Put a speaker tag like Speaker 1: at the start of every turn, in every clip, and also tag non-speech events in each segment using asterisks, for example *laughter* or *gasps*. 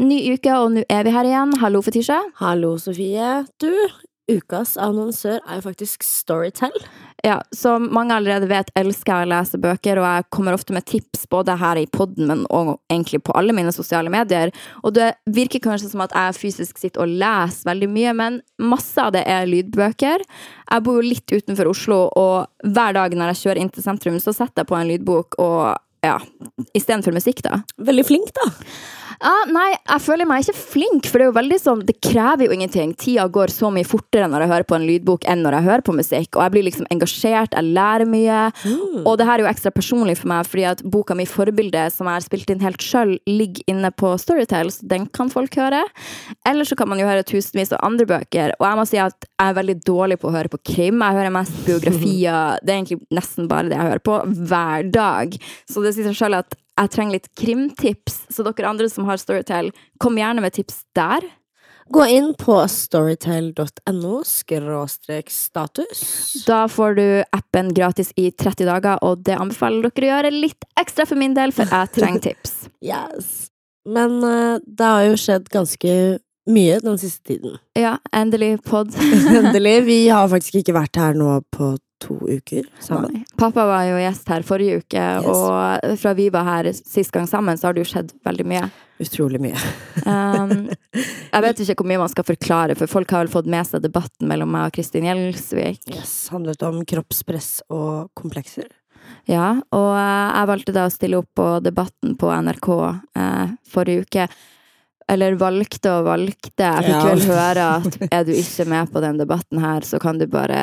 Speaker 1: ny uke, og nå er vi her igjen. Hallo, Fetisha.
Speaker 2: Hallo, Sofie. Du, ukas annonsør er jo faktisk Storytel.
Speaker 1: Ja, som mange allerede vet, elsker jeg å lese bøker, og jeg kommer ofte med tips både her i podden, men òg egentlig på alle mine sosiale medier. Og det virker kanskje som at jeg fysisk sitter og leser veldig mye, men masse av det er lydbøker. Jeg bor jo litt utenfor Oslo, og hver dag når jeg kjører inn til sentrum, så setter jeg på en lydbok og ja, istedenfor musikk, da.
Speaker 2: Veldig flink, da.
Speaker 1: Ja, nei, jeg føler meg ikke flink, for det er jo veldig sånn Det krever jo ingenting. Tida går så mye fortere når jeg hører på en lydbok enn når jeg hører på musikk, og jeg blir liksom engasjert, jeg lærer mye.
Speaker 2: Mm.
Speaker 1: Og det her er jo ekstra personlig for meg, fordi at boka mi Forbilde, som jeg har spilt inn helt sjøl, ligger inne på Storytel, så den kan folk høre. Eller så kan man jo høre tusenvis av andre bøker, og jeg må si at jeg er veldig dårlig på å høre på krim. Jeg hører mest biografier, *laughs* det er egentlig nesten bare det jeg hører på, hver dag. Så det sier seg sjøl at jeg trenger litt krimtips, så dere andre som har Storytel, kom gjerne med tips der.
Speaker 2: Gå inn på storytel.no skråstrek status.
Speaker 1: Da får du appen gratis i 30 dager, og det anbefaler dere å gjøre litt ekstra for min del, for jeg trenger *laughs* tips.
Speaker 2: Yes. Men eh, det har jo skjedd ganske mye den siste tiden.
Speaker 1: Ja, endelig pod. *laughs*
Speaker 2: Endelig. *laughs* Vi har faktisk ikke vært her nå på to uker sammen.
Speaker 1: Nei. Pappa var jo gjest her forrige uke,
Speaker 2: Yes.
Speaker 1: og fra vi var her sist gang sammen, så har det jo skjedd veldig mye.
Speaker 2: Utrolig mye. *laughs*
Speaker 1: Um, jeg vet ikke hvor mye man skal forklare, for folk har vel fått med seg debatten mellom meg og Kristin Gjelsvik.
Speaker 2: Yes. Handlet om kroppspress og komplekser.
Speaker 1: Ja, og eh, jeg valgte da å stille opp på Debatten på NRK eh, forrige uke. Eller valgte og valgte. Jeg fikk
Speaker 2: Ja.
Speaker 1: vel høre at er du ikke med på den debatten her, så kan du bare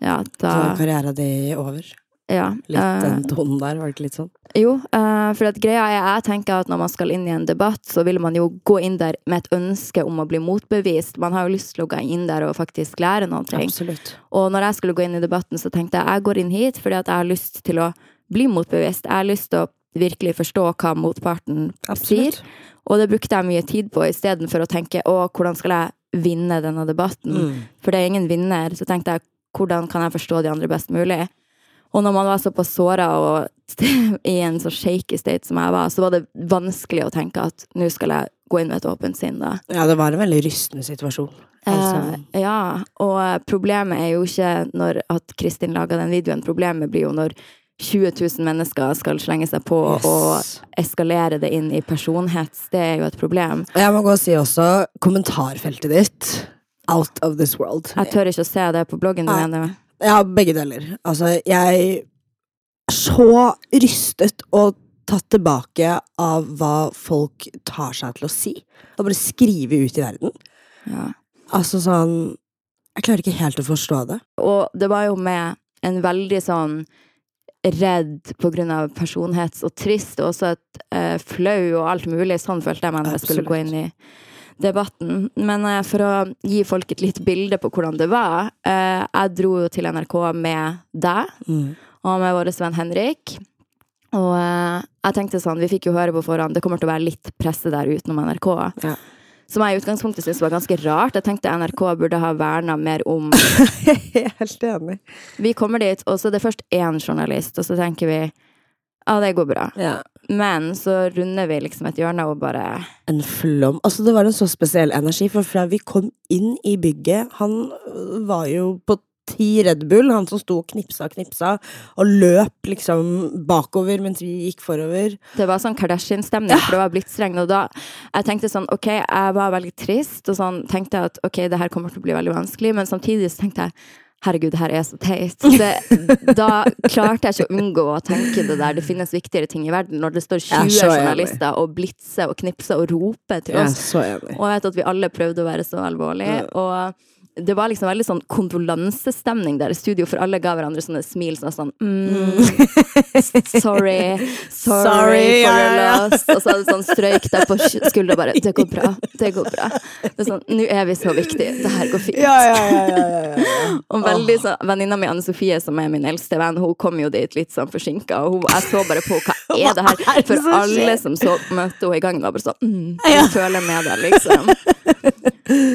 Speaker 1: Ja,
Speaker 2: Så
Speaker 1: da
Speaker 2: er karrieren din over.
Speaker 1: ja,
Speaker 2: Litt
Speaker 1: eh,
Speaker 2: den tonen der, var det ikke litt sånn?
Speaker 1: Jo, eh, for at greia er jeg tenker at når man skal inn i en debatt, så vil man jo gå inn der med et ønske om å bli motbevist. Man har jo lyst til å gå inn der og faktisk lære noe.
Speaker 2: Absolutt.
Speaker 1: Og når jeg skulle gå inn i debatten, så tenkte jeg jeg går inn hit fordi at jeg har lyst til å bli motbevist. Jeg har lyst til å virkelig forstå hva motparten sier.
Speaker 2: Absolutt.
Speaker 1: Og det brukte jeg mye tid på, istedenfor å tenke å, hvordan skal jeg vinne denne debatten?
Speaker 2: Mm.
Speaker 1: For det er ingen vinner. Så tenkte jeg hvordan kan jeg forstå de andre best mulig? Og når man var såpass såra og *laughs* i en så shaky state som jeg var, så var det vanskelig å tenke at nå skal jeg gå inn med et åpent sinn, da.
Speaker 2: Ja, det var en veldig rystende situasjon. Altså,
Speaker 1: Eh, ja, og problemet er jo ikke når at Kristin laga den videoen, problemet blir jo når 20 000 mennesker skal slenge seg på
Speaker 2: yes.
Speaker 1: og eskalere det inn i personhets. Det er jo et problem.
Speaker 2: Jeg må gå og si også kommentarfeltet ditt. Out of this world.
Speaker 1: Jeg tør ikke å se det på bloggen du
Speaker 2: Nei.
Speaker 1: mener.
Speaker 2: Ja, begge deler. Altså, jeg er så rystet og tatt tilbake av hva folk tar seg til å si. Og bare skrive ut i verden.
Speaker 1: Ja.
Speaker 2: Altså sånn Jeg klarer ikke helt å forstå det.
Speaker 1: Og det var jo med en veldig sånn redd på grunn av personhets og trist, og også et eh, flau og alt mulig. Sånn følte jeg meg når jeg skulle gå inn i debatten. Men eh, for å gi folk et litt bilde på hvordan det var eh, Jeg dro jo til NRK med deg
Speaker 2: Mm.
Speaker 1: og med vår venn Henrik. Og eh, jeg tenkte sånn, vi fikk jo høre på forhånd, det kommer til å være litt presse der utenom NRK.
Speaker 2: Ja.
Speaker 1: Som jeg i utgangspunktet syntes var ganske rart. Jeg tenkte NRK burde ha verna mer om *laughs*
Speaker 2: Helt enig.
Speaker 1: Vi kommer dit, og så er det først én journalist, og så tenker vi ja, det går bra.
Speaker 2: Ja.
Speaker 1: Men så runder vi liksom et hjørne og bare
Speaker 2: En flom. Altså, det var en så spesiell energi, for fra vi kom inn i bygget Han var jo på ti Red Bull, han som sto og knipsa og knipsa, og løp liksom bakover mens vi gikk forover.
Speaker 1: Det var sånn Kardashian-stemning, for det var blitsregn. Og da jeg tenkte sånn, ok, jeg var veldig trist, og sånn tenkte jeg at ok, det her kommer til å bli veldig vanskelig, men samtidig så tenkte jeg Herregud, det her er så teit. Det, da klarte jeg ikke å unngå å tenke det der. Det finnes viktigere ting i verden. Når det står
Speaker 2: er
Speaker 1: 20
Speaker 2: så
Speaker 1: journalister og blitser og knipser og roper til oss. Og jeg vet at vi alle prøvde å være så alvorlige. Og det var liksom veldig sånn kondolansestemning der i studio, for alle ga hverandre sånne smil sånn sånn mm, Sorry, sorry,
Speaker 2: Sorry,
Speaker 1: for
Speaker 2: ja, ja.
Speaker 1: loss. Og så hadde sånn strøyk der på sk- skuldra bare Det går bra, det går bra. Det er sånn, Nå er vi så viktige, det her går fint.
Speaker 2: Ja, ja, ja, ja, ja, ja.
Speaker 1: Og veldig sånn Venninna mi Anne Sofie, som er min eldste venn, hun kom jo dit litt sånn forsinka, og hun, jeg så bare på henne er det her?
Speaker 2: Er det
Speaker 1: For alle som så møtte henne i gangen, var bare sånn mm, *laughs* Jeg føler med deg, liksom.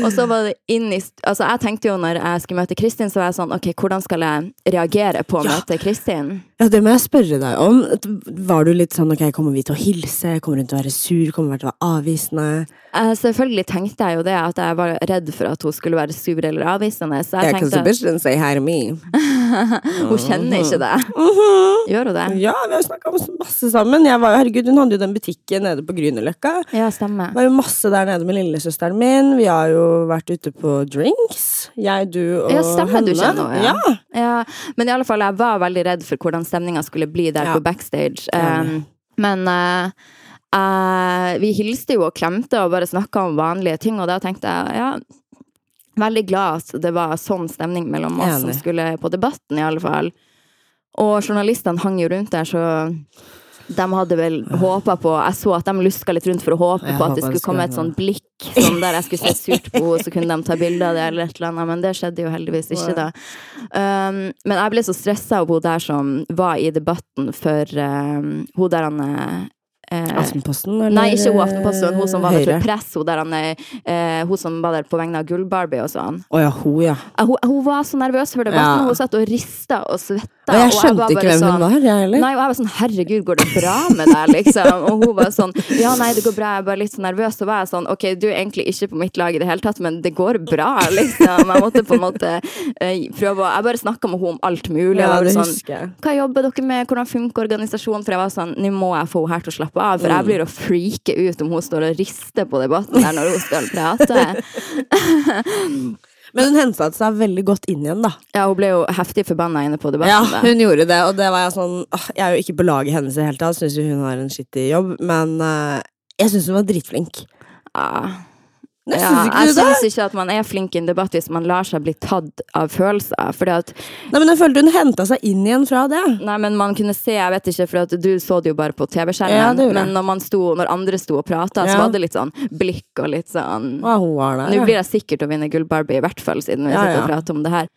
Speaker 1: Og så var det inn i Altså, jeg tenkte jo når jeg skulle møte Kristin, så var jeg sånn OK, hvordan skal jeg reagere på å
Speaker 2: Ja.
Speaker 1: møte Kristin?
Speaker 2: Ja, det må jeg spørre deg om. Var du litt sånn ok, kommer vi til å hilse, kommer hun til å være sur, kommer hun til å være avvisende?
Speaker 1: Eh, selvfølgelig tenkte jeg jo det, at jeg var redd for at hun skulle være sur eller avvisende. Så jeg
Speaker 2: Yeah,
Speaker 1: tenkte
Speaker 2: bitch didn't say hi to me. *laughs*
Speaker 1: hun kjenner ikke det. Gjør hun det?
Speaker 2: Ja, vi har snakka masse sammen. Jeg var jo, herregud, Hun hadde jo den butikken nede på Grünerløkka.
Speaker 1: Ja, stemmer.
Speaker 2: Det var jo masse der nede med lillesøsteren min. Vi har jo vært ute på drinks. Jeg, du og
Speaker 1: Ja, stemmer,
Speaker 2: henne.
Speaker 1: du kjenner henne, ja.
Speaker 2: ja.
Speaker 1: Ja, men i alle fall, jeg var veldig redd for hvordan stemninga skulle bli der
Speaker 2: Ja.
Speaker 1: på backstage. Um, men uh, uh, vi hilste jo og klemte og bare snakka om vanlige ting, og da tenkte jeg ja Veldig glad at det var sånn stemning mellom oss som skulle på Debatten, i alle fall. Og journalistene hang jo rundt der, så de hadde vel håpa på Jeg så at de luska litt rundt for å håpe
Speaker 2: Jeg
Speaker 1: på at det skulle komme et sånn blikk sånn der jeg skulle se surt på henne, så kunne de ta bilde av det, eller et eller annet. Men det skjedde jo heldigvis ikke, da. Um, men jeg ble så stressa av hun der som var i debatten for um, hun der han eh,
Speaker 2: Aftenposten, eller?
Speaker 1: Nei, ikke hun Aftenposten, hun som var der for press. Hun, der han, eh, hun som var der på vegne av Gull-Barbie og sånn.
Speaker 2: Å ja, hun, ja.
Speaker 1: Eh, Hun, hun var så nervøs for debatten,
Speaker 2: Ja.
Speaker 1: hun satt og rista og svetta.
Speaker 2: Og jeg
Speaker 1: og
Speaker 2: skjønte ikke hvem
Speaker 1: sånn,
Speaker 2: hun var, jeg heller.
Speaker 1: Nei, og jeg var sånn herregud, går det bra med deg, liksom? Og hun var sånn ja, nei, det går bra, jeg er bare litt så nervøs. Så var jeg sånn ok, du er egentlig ikke på mitt lag i det hele tatt, men det går bra, liksom. Jeg måtte på en måte eh, prøve å Jeg bare snakka med henne om alt mulig.
Speaker 2: Ja,
Speaker 1: og
Speaker 2: det
Speaker 1: sånn,
Speaker 2: husker jeg.
Speaker 1: hva jobber dere med, hvordan funker organisasjonen? For jeg var sånn, nå må jeg få henne her til å slappe av, for
Speaker 2: Mm.
Speaker 1: jeg blir å freake ut om hun står og rister på debatten der når hun skal prate. *laughs*
Speaker 2: Men hun hensa seg veldig godt inn igjen, da.
Speaker 1: Ja, hun ble jo heftig forbanna inne på debatten. Ja,
Speaker 2: hun gjorde det, og det var jeg sånn åh, Jeg er jo ikke på laget hennes i det hele tatt, syns jo hun har en skittig jobb, men uh, jeg syns hun var dritflink.
Speaker 1: Ja.
Speaker 2: Jeg
Speaker 1: Ja, jeg syns ikke at man er flink i en debatt hvis man lar seg bli tatt av følelser. Fordi at,
Speaker 2: Nei, men jeg følte hun henta seg inn igjen fra det.
Speaker 1: nei, men man kunne se, jeg vet ikke, for du så det jo bare på TV-skjermen,
Speaker 2: Ja,
Speaker 1: men når, man sto, når andre sto og prata, så
Speaker 2: Ja.
Speaker 1: var det litt sånn blikk og litt sånn. Nå blir jeg sikkert å vinne Gull-Barbie, i hvert fall, siden vi sitter og prater om det her.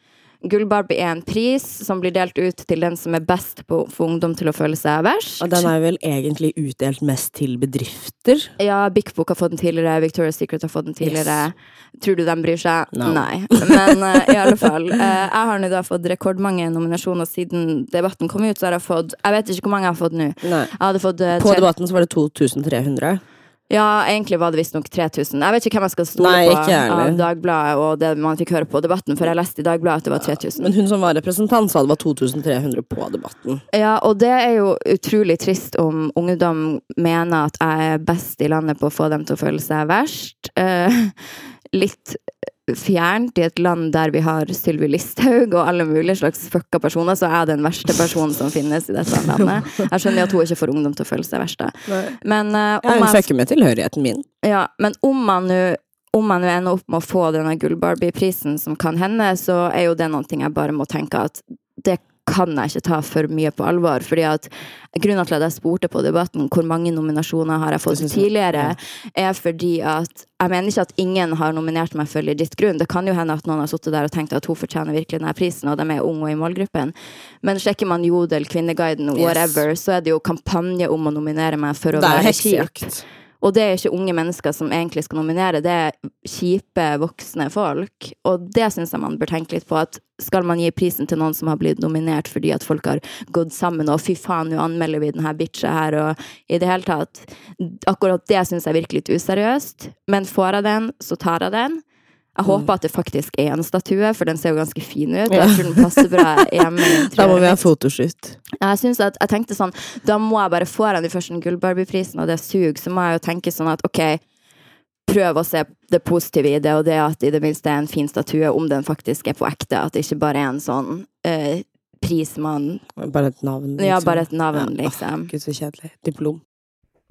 Speaker 1: Gull-Barbie er en pris som blir delt ut til den som er best på å få ungdom til å føle seg verst.
Speaker 2: Og den er vel egentlig utdelt mest til bedrifter.
Speaker 1: Ja, Big Book har fått den tidligere, Victoria's Secret har fått den tidligere. Tror du de bryr seg?
Speaker 2: No.
Speaker 1: Nei. Men uh, i alle fall. Uh, jeg har nå da fått rekordmange nominasjoner siden debatten kom ut, så har jeg fått Jeg vet ikke hvor mange jeg har fått nå. Fått eh,
Speaker 2: På debatten så var det 2300.
Speaker 1: Ja, egentlig var det visstnok 3000. Jeg vet ikke hvem jeg skal stole
Speaker 2: Nei,
Speaker 1: på av. Dagbladet og det man fikk høre på debatten, for jeg leste i Dagbladet at det var 3000.
Speaker 2: Men hun som var representant, sa det var 2300 på debatten.
Speaker 1: Ja, og det er jo utrolig trist om ungdom mener at jeg er best i landet på å få dem til å føle seg verst. Eh, *laughs* litt fjernt i et land der vi har Sylvi Listhaug og alle mulige slags fucka personer, så er jeg den verste personen som finnes i dette landet. Jeg skjønner at hun ikke får ungdom til å føle seg verst. Men,
Speaker 2: uh,
Speaker 1: om
Speaker 2: hun
Speaker 1: jeg-
Speaker 2: fucker med tilhørigheten min.
Speaker 1: ja, men om man nå om man nå ender opp med å få denne Gull-Barbie-prisen, som kan hende, så er jo det noe jeg bare må tenke at det kan jeg ikke ta for mye på alvor. fordi at Grunnen til at jeg spurte på debatten hvor mange nominasjoner har jeg fått tidligere, er fordi at jeg mener ikke at ingen har nominert meg for legit grunn. Det kan jo hende at noen har sittet der og tenkt at hun fortjener virkelig denne prisen, og de er unge og i målgruppen. Men sjekker man Jodel, Kvinneguiden,
Speaker 2: Yes.
Speaker 1: så er det jo kampanje om å nominere meg for å
Speaker 2: Det
Speaker 1: være kjip. Og det er ikke unge mennesker som egentlig skal nominere, det er kjipe, voksne folk. Og det syns jeg man bør tenke litt på. at Skal man gi prisen til noen som har blitt nominert fordi at folk har gått sammen og fy faen, nå anmelder vi denne bitcha her, og i det hele tatt Akkurat det syns jeg virker litt useriøst. Men får jeg den, så tar jeg den. Jeg håper at det faktisk er en statue, for den ser jo ganske fin ut. Jeg tror den passer bra *laughs* hjemme.
Speaker 2: Da må vi ha fotoshoot.
Speaker 1: Jeg synes at, jeg tenkte sånn, da må jeg bare få den først den Gull-Barbie-prisen, og det suger, så må jeg jo tenke sånn at ok, prøv å se det positive i det, og det at i det minste er en fin statue, om den faktisk er på ekte, at det ikke bare er en sånn eh, pris man
Speaker 2: Bare et navn.
Speaker 1: Ja,
Speaker 2: liksom.
Speaker 1: bare et navn,
Speaker 2: Ja,
Speaker 1: liksom.
Speaker 2: Gud, så kjedelig. Diplom.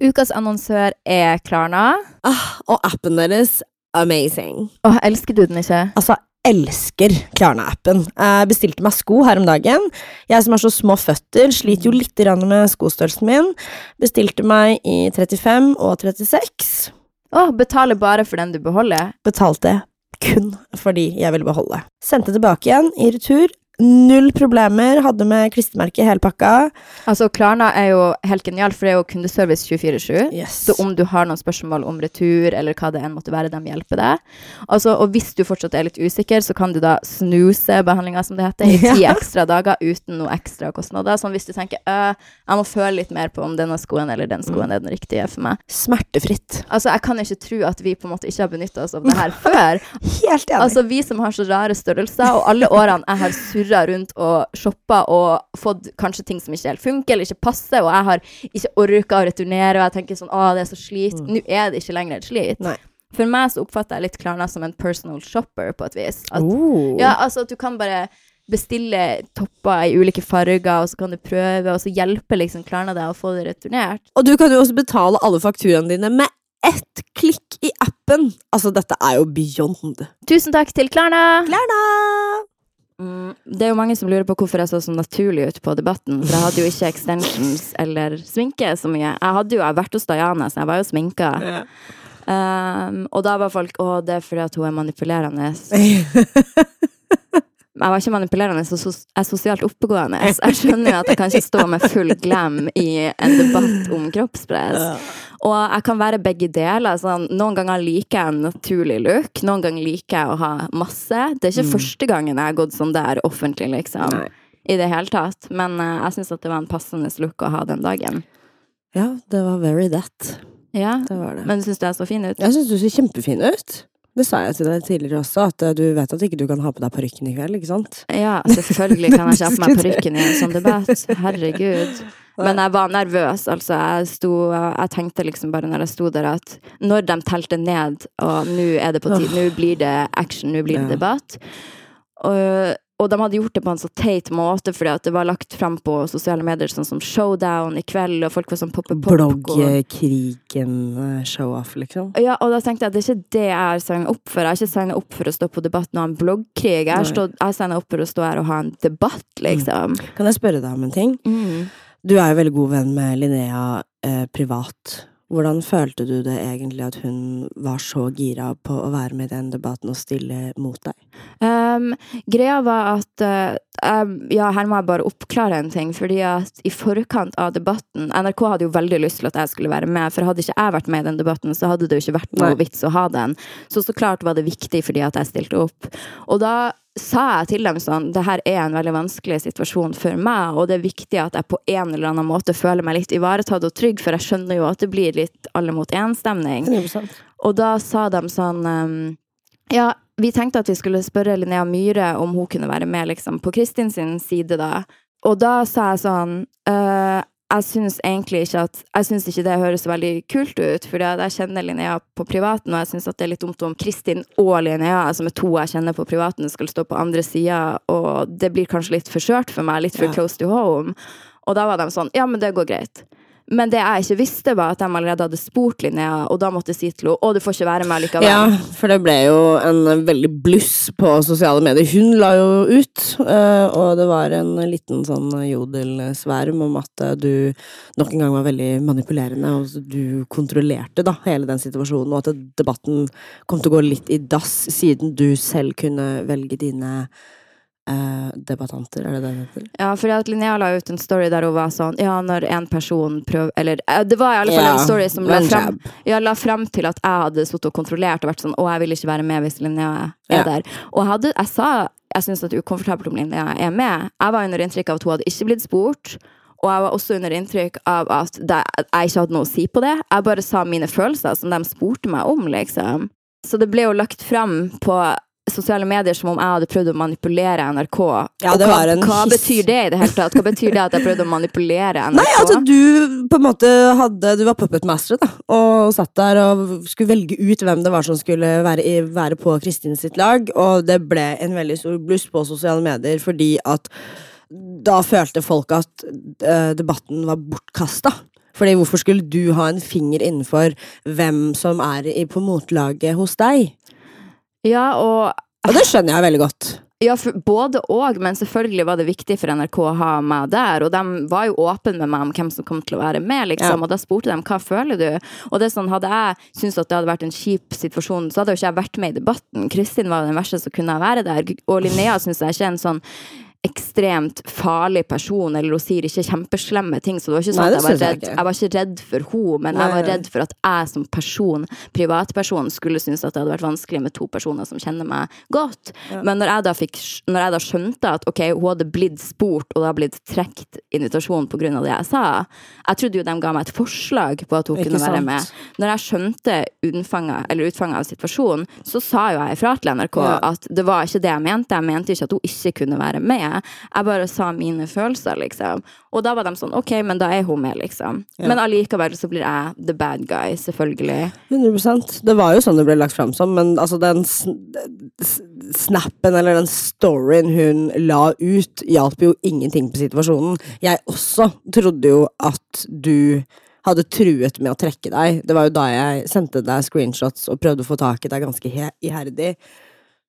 Speaker 1: Ukas annonsør er Klarna.
Speaker 2: Ah, og appen deres, amazing.
Speaker 1: Åh, elsker du den ikke?
Speaker 2: Altså, elsker Klarna-appen. Jeg bestilte meg sko her om dagen. Jeg som har så små føtter, sliter jo litt med skostørrelsen min. Bestilte meg i 35 og 36.
Speaker 1: Åh, betaler bare for den du beholder.
Speaker 2: Betalte kun fordi jeg ville beholde. Sendte tilbake igjen i retur. Null problemer. Hadde med klistremerke i hele pakka.
Speaker 1: Altså, Klarna er jo helt genialt, for det er jo kundeservice 24-7.
Speaker 2: Yes.
Speaker 1: Så om du har noen spørsmål om retur, eller hva det enn måtte være, de hjelper deg. Altså, og hvis du fortsatt er litt usikker, så kan du da snuse behandlinga, som det heter, i *laughs* ti
Speaker 2: Ja.
Speaker 1: ekstra dager uten noe ekstra kostnader. Sånn hvis du tenker øh, jeg må føle litt mer på om denne skoen eller den skoen er den riktige for meg.
Speaker 2: Smertefritt.
Speaker 1: Altså, jeg kan ikke tro at vi på en måte ikke har benytta oss av det her *laughs* før.
Speaker 2: Helt enig.
Speaker 1: Altså, vi som har så rare størrelser, og alle årene jeg har surra rundt og shoppa og fått kanskje ting som ikke helt funker eller ikke passer, og jeg har ikke orka å returnere, og jeg tenker sånn å, det er så slit. Nå er det ikke lenger et slit.
Speaker 2: Nei.
Speaker 1: For meg så oppfatter jeg litt Klarna som en personal shopper, på et vis. At,
Speaker 2: Oh.
Speaker 1: Ja, altså at du kan bare bestille topper i ulike farger, og så kan du prøve, og så hjelper liksom Klarna deg å få det returnert.
Speaker 2: Og du kan jo også betale alle fakturaene dine med ett klikk i appen. Altså, dette er jo beyond.
Speaker 1: Tusen takk til Klarna!
Speaker 2: Klarna!
Speaker 1: Mm, det er jo mange som lurer på hvorfor jeg så så naturlig ut på Debatten. For jeg hadde jo ikke extensions eller sminke så mye. Jeg hadde jo jeg vært hos Diana, så jeg var jo sminka. Um, og da var folk Å, det er fordi at hun er manipulerende. *laughs* Jeg var ikke manipulerende, så jeg er sosialt oppegående. Jeg skjønner jo at jeg kan ikke stå med full glam i en debatt om kroppspress. Og jeg kan være begge deler. Sånn, noen ganger liker jeg en naturlig look, noen ganger liker jeg å ha masse. Det er ikke første gangen jeg har gått sånn der offentlig, liksom.
Speaker 2: Nei.
Speaker 1: I det hele tatt. Men uh, jeg syns at det var en passende look å ha den dagen.
Speaker 2: Ja, det var very that.
Speaker 1: Ja.
Speaker 2: Det var det.
Speaker 1: Men syns du jeg så fin ut?
Speaker 2: Jeg syns du ser kjempefin ut. Det sa jeg til deg tidligere også, at eh, du vet at ikke du kan ha på deg parykken i kveld, ikke sant?
Speaker 1: Ja, selvfølgelig kan jeg ikke ha på meg *laughs* parykken i en sånn debatt. Herregud. Men jeg var nervøs, altså. Jeg, sto, jeg tenkte liksom bare når jeg sto der at når de telte ned, og nå er det på tid, nå blir det action, nå blir det debatt. Og, og de hadde gjort det på en så teit måte, fordi at det var lagt fram på sosiale medier sånn som Showdown i kveld, og folk var sånn poppe pop.
Speaker 2: Bloggkrigen-show-off, liksom.
Speaker 1: Ja, og da tenkte jeg at det er ikke det jeg har signet opp for. Jeg har ikke signet opp for å stå på debatt og ha en bloggkrig. Jeg har, signet opp for å stå her og ha en debatt, liksom.
Speaker 2: Kan jeg spørre deg om en ting?
Speaker 1: Mm.
Speaker 2: Du er jo veldig god venn med Linnea eh, privat. Hvordan følte du det egentlig at hun var så gira på å være med i den debatten og stille mot deg?
Speaker 1: Um, greia var at uh, Ja, her må jeg bare oppklare en ting. Fordi at i forkant av debatten NRK hadde jo veldig lyst til at jeg skulle være med, for hadde ikke jeg vært med i den debatten, så hadde det jo ikke vært noe
Speaker 2: Nei.
Speaker 1: vits å ha den. Så så klart var det viktig fordi at jeg stilte opp. Og da sa jeg til dem sånn det her er en veldig vanskelig situasjon for meg, og det er viktig at jeg på en eller annen måte føler meg litt ivaretatt og trygg, for jeg skjønner jo at det blir litt alle mot én-stemning. Og da sa de sånn um, Ja, vi tenkte at vi skulle spørre Linnea Myhre om hun kunne være med liksom, på Kristin sin side, da. Og da sa jeg sånn «Øh, Jeg syns egentlig ikke at Jeg syns ikke det høres veldig kult ut, for jeg kjenner Linnea på privaten, og jeg syns det er litt dumt om Kristin og Linnea, som er to jeg kjenner på privaten, skal stå på andre sida, og det blir kanskje litt for skjørt for meg, litt for
Speaker 2: Ja.
Speaker 1: close to home. Og da var de sånn Ja, men det går greit. Men det jeg ikke visste, var at de allerede hadde spurt Linnea, og da måtte jeg si til henne å, du får ikke være med likevel.
Speaker 2: Ja, for det ble jo en veldig bluss på sosiale medier. Hun la jo ut, eh, og det var en liten sånn jodelsverm om at eh, du nok en gang var veldig manipulerende, og du kontrollerte da hele den situasjonen, og at debatten kom til å gå litt i dass, siden du selv kunne velge dine eh, debattanter, er det det heter?
Speaker 1: Ja, for at Linnea la ut en story der hun var sånn Ja, når en person prøver Eller eh, det var i alle fall
Speaker 2: Ja,
Speaker 1: en story som la frem, ja, la frem til at jeg hadde sittet og kontrollert og vært sånn Å, jeg vil ikke være med hvis Linnea er
Speaker 2: Ja.
Speaker 1: der. Og jeg, hadde, jeg sa jeg syns det er ukomfortabelt om Linnea er med. Jeg var under inntrykk av at hun hadde ikke blitt spurt. Og jeg var også under inntrykk av at jeg ikke hadde noe å si på det. Jeg bare sa mine følelser, som de spurte meg om, liksom. Så det ble jo lagt fram på sosiale medier som om jeg hadde prøvd å manipulere NRK.
Speaker 2: Ja,
Speaker 1: Og
Speaker 2: det
Speaker 1: hva,
Speaker 2: var en
Speaker 1: hva betyr det i det hele tatt? Hva betyr det at jeg prøvde å manipulere *laughs* NRK?
Speaker 2: Nei, altså du på en måte hadde Du var puppet master, da, og satt der og skulle velge ut hvem det var som skulle være, i, være på Kristin sitt lag, og det ble en veldig stor bluss på sosiale medier fordi at da følte folk at uh, debatten var bortkasta. Fordi hvorfor skulle du ha en finger innenfor hvem som er i, på motlaget hos deg?
Speaker 1: Ja, og
Speaker 2: Og det skjønner jeg veldig godt.
Speaker 1: Ja, både og, men selvfølgelig var det viktig for NRK å ha meg der. Og de var jo åpne med meg om hvem som kom til å være med, liksom.
Speaker 2: Ja.
Speaker 1: Og da spurte de hva føler du? Og det er sånn, hadde jeg syntes at det hadde vært en kjip situasjon, så hadde jo ikke jeg vært med i debatten. Kristin var jo den verste som kunne være der. Og Linnea syns jeg ikke er en sånn ekstremt farlig person, eller hun sier ikke kjempeslemme ting, så det var ikke sånn
Speaker 2: Nei,
Speaker 1: jeg var
Speaker 2: jeg
Speaker 1: redd. Jeg var ikke redd for henne, men
Speaker 2: Nei,
Speaker 1: jeg var redd for at jeg som person, privatperson, skulle synes at det hadde vært vanskelig med to personer som kjenner meg godt. Men når jeg da fikk Når jeg da skjønte at ok, hun hadde blitt spurt, og det hadde blitt trukket invitasjon av det jeg sa Jeg trodde jo de ga meg et forslag på at hun
Speaker 2: Ikke
Speaker 1: kunne være med. Når jeg skjønte utfanget av situasjonen, så sa jo jeg ifra til NRK
Speaker 2: Ja.
Speaker 1: at det var ikke det jeg mente. Jeg mente ikke at hun ikke kunne være med. Jeg bare sa mine følelser, liksom. Og da var de sånn OK, men da er hun med, liksom.
Speaker 2: Ja.
Speaker 1: Men allikevel så blir jeg the bad guy, selvfølgelig.
Speaker 2: 100% Det var jo sånn det ble lagt fram som, men altså den snappen eller den storyen hun la ut, hjalp jo ingenting på situasjonen. Jeg også trodde jo at du hadde truet med å trekke deg. Det var jo da jeg sendte deg screenshots og prøvde å få tak i deg ganske he iherdig.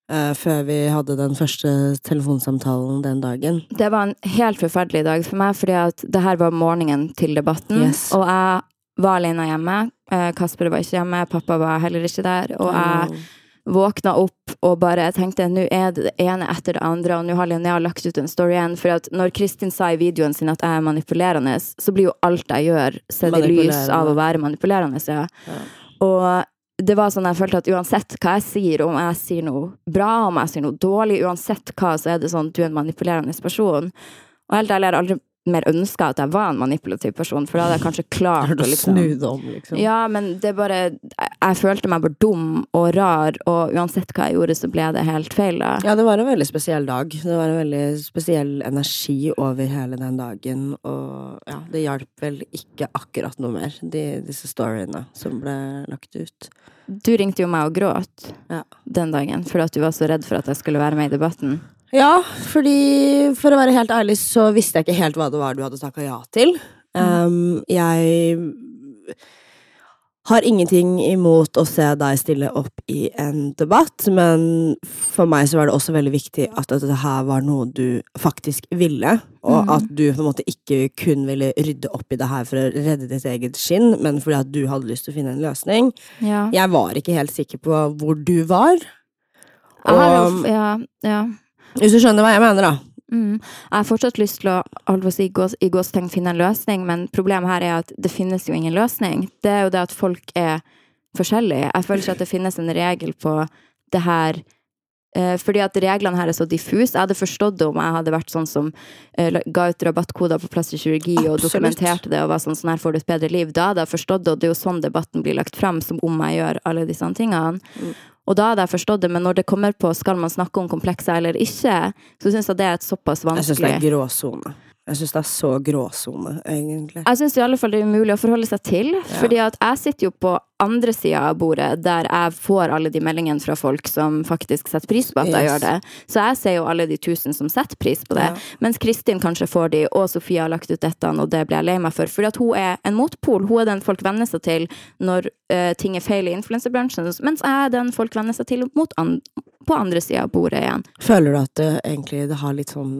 Speaker 2: Eh, før vi hadde den første telefonsamtalen den dagen.
Speaker 1: Det var en helt forferdelig dag for meg, fordi at det her var morgenen til debatten.
Speaker 2: Yes.
Speaker 1: Og jeg var alene hjemme. Eh, Kasper var ikke hjemme, pappa var heller ikke der. Og jeg våkna opp og bare tenkte nå er det det ene etter det andre, og nå har Linnea lagt ut en story igjen. For at når Kristin sa i videoen sin at jeg er manipulerende, så blir jo alt jeg gjør, sett i lys av å være manipulerende. Ja. Og det var sånn jeg følte at uansett hva jeg sier, om jeg sier noe bra, om jeg sier noe dårlig, uansett hva, så er det sånn du er en manipulerende person. Og helt ærlig, jeg har aldri mer ønska at jeg var en manipulativ person, for da hadde jeg kanskje klart å liksom
Speaker 2: snu det om, liksom.
Speaker 1: ja, men det bare jeg følte meg bare dum og rar, og uansett hva jeg gjorde, så ble det helt feil. da.
Speaker 2: Ja, det var en veldig spesiell dag. Det var en veldig spesiell energi over hele den dagen, og ja, det hjalp vel ikke akkurat noe mer, de, disse storyene som ble lagt ut.
Speaker 1: Du ringte jo meg og gråt
Speaker 2: Ja.
Speaker 1: den dagen fordi at du var så redd for at jeg skulle være med i debatten.
Speaker 2: Ja, fordi for å være helt ærlig så visste jeg ikke helt hva det var du hadde takka ja til. Um, jeg har ingenting imot å se deg stille opp i en debatt, men for meg så var det også veldig viktig at dette her var noe du faktisk ville, og
Speaker 1: mm.
Speaker 2: at du på en måte ikke kun ville rydde opp i det her for å redde ditt eget skinn, men fordi at du hadde lyst til å finne en løsning.
Speaker 1: Ja.
Speaker 2: Jeg var ikke helt sikker på hvor du var. Og
Speaker 1: ja, ja.
Speaker 2: Hvis du skjønner hva jeg mener, da.
Speaker 1: Mm. Jeg har fortsatt lyst til å si, i gås- i gåstegn finne en løsning, men problemet her er at det finnes jo ingen løsning. Det er jo det at folk er forskjellige. Jeg føler ikke at det finnes en regel på det her. Eh, fordi at reglene her er så diffuse. Jeg hadde forstått det om jeg hadde vært sånn som eh, ga ut rabattkoder på plastisk kirurgi og dokumenterte det og var sånn sånn her får du et bedre liv. Da hadde jeg forstått det, og det er jo sånn debatten blir lagt fram, som om jeg gjør alle disse tingene.
Speaker 2: Mm.
Speaker 1: Og da hadde jeg forstått det, men når det kommer på skal man snakke om komplekser eller ikke, så syns jeg det er et såpass vanskelig
Speaker 2: Jeg syns det er gråsone. Jeg syns det er så gråsone, egentlig.
Speaker 1: Jeg syns i alle fall det er umulig å forholde seg til. Fordi at jeg sitter jo på andre sida av bordet, der jeg får alle de meldingene fra folk som faktisk setter pris på at jeg gjør det. Så jeg ser jo alle de tusen som setter pris på det.
Speaker 2: Ja.
Speaker 1: Mens Kristin kanskje får de, og Sofie har lagt ut dette, og det blir jeg lei meg for. Fordi at hun er en motpol. Hun er den folk venner seg til når uh, ting er feil i influenserbransjen, mens jeg er den folk venner seg til mot an på andre sida av bordet igjen.
Speaker 2: Føler du at det egentlig det har litt sånn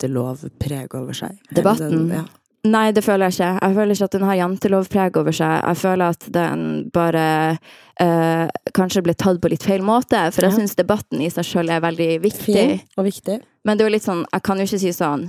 Speaker 2: jantelovpreg over seg?
Speaker 1: Debatten?
Speaker 2: Den, ja.
Speaker 1: Nei, det føler jeg ikke. Jeg føler ikke at den har jantelovpreg over seg. Jeg føler at den bare øh, kanskje ble tatt på litt feil måte. For jeg
Speaker 2: Ja.
Speaker 1: syns debatten i seg sjøl er veldig viktig.
Speaker 2: Fin og viktig.
Speaker 1: Men det er jo litt sånn, jeg kan jo ikke si sånn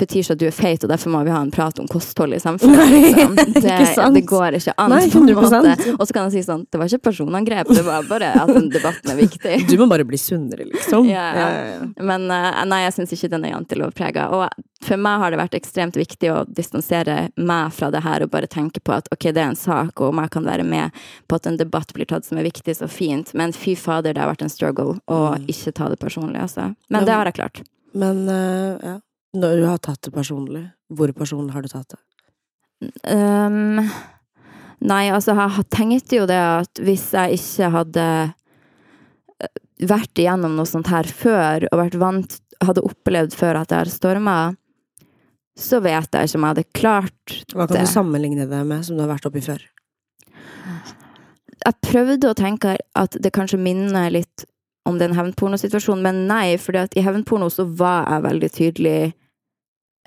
Speaker 1: Fetisha, du er feit, og derfor må vi ha en prat om kosthold i samfunnet.
Speaker 2: Nei,
Speaker 1: liksom. *laughs*
Speaker 2: ikke
Speaker 1: det,
Speaker 2: sant.
Speaker 1: det går ikke an.
Speaker 2: Nei.
Speaker 1: Og så kan jeg si sånn, det var ikke personangrep, det var bare at den debatten er viktig.
Speaker 2: Du må bare bli sunnere, liksom.
Speaker 1: Ja, ja. Men eh, nei, jeg syns ikke den er jantelovprega. Og for meg har det vært ekstremt viktig å distansere meg fra det her og bare tenke på at ok, det er en sak, og om jeg kan være med på at en debatt blir tatt som er viktig, så fint. Men fy fader, det har vært en struggle å
Speaker 2: Mm.
Speaker 1: ikke ta det personlig, altså. Men det har jeg klart.
Speaker 2: Men uh, ja. Når du har tatt det personlig, hvor personlig har du tatt det?
Speaker 1: Um, nei, altså, jeg tenkte jo det at hvis jeg ikke hadde eh, vært igjennom noe sånt her før, og vært vant Hadde opplevd før at jeg har storma, så vet jeg ikke om jeg hadde klart det.
Speaker 2: Hva kan
Speaker 1: det.
Speaker 2: du sammenligne det med, som du har vært oppi før?
Speaker 1: Jeg prøvde å tenke at det kanskje minner litt om den hevnpornosituasjonen, men nei, for i hevnporno så var jeg veldig tydelig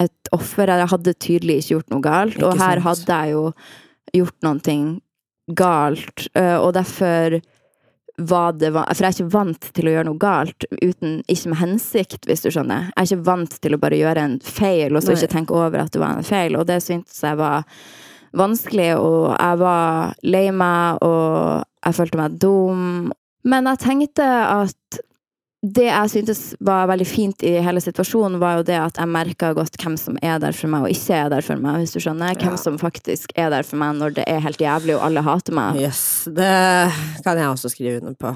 Speaker 1: et offer. Jeg hadde tydelig ikke gjort noe galt, og her hadde jeg jo gjort noe galt, eh, og derfor var det For jeg er ikke vant til å gjøre noe galt uten, ikke med hensikt, hvis du skjønner. Jeg er ikke vant til å bare gjøre en feil, og så ikke tenke over at det var en feil. Og det syntes jeg var vanskelig, og jeg var lei meg, og jeg følte meg dum. Men jeg tenkte at det jeg syntes var veldig fint i hele situasjonen, var jo det at jeg merka godt hvem som er der for meg, og ikke er der for meg, hvis du skjønner. Hvem
Speaker 2: Ja.
Speaker 1: som faktisk er der for meg når det er helt jævlig og alle hater meg.
Speaker 2: Yes, det kan jeg også skrive under på.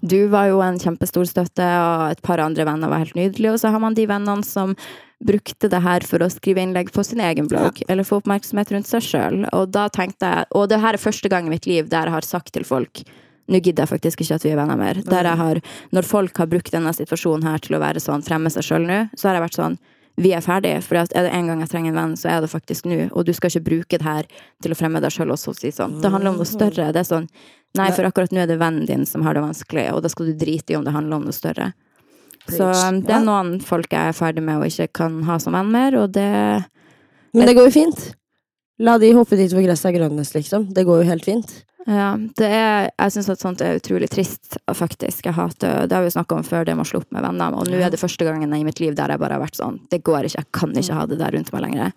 Speaker 1: Du var jo en kjempestor støtte, og et par andre venner var helt nydelige. Og så har man de vennene som brukte det her for å skrive innlegg på sin egen blogg, eller få oppmerksomhet rundt seg sjøl. Og da tenkte jeg Og det her er første gang i mitt liv der jeg har sagt til folk nå gidder jeg faktisk ikke at vi er venner mer. Der jeg har, når folk har brukt denne situasjonen her til å være sånn, fremme seg sjøl nå, så har jeg vært sånn vi er ferdige, for er det en gang jeg trenger en venn, så er det faktisk nå. Og du skal ikke bruke det her til å fremme deg sjøl og så si sånn. Det handler om noe større. Det er sånn Nei, for akkurat nå er det vennen din som har det vanskelig, og da skal du drite i om det handler om noe større. Så um, det er noen folk jeg er ferdig med og ikke kan ha som venn mer, og det
Speaker 2: Men det går jo fint. La de hoppe dit hvor gresset er grønnest, liksom. Det går jo helt fint.
Speaker 1: Ja, det er Jeg syns at sånt er utrolig trist, faktisk. Jeg hater Det har vi snakka om før, det med å slå opp med venner. Og nå er det første gangen i mitt liv der jeg bare har vært sånn Det går ikke, jeg kan ikke ha det der rundt meg lenger.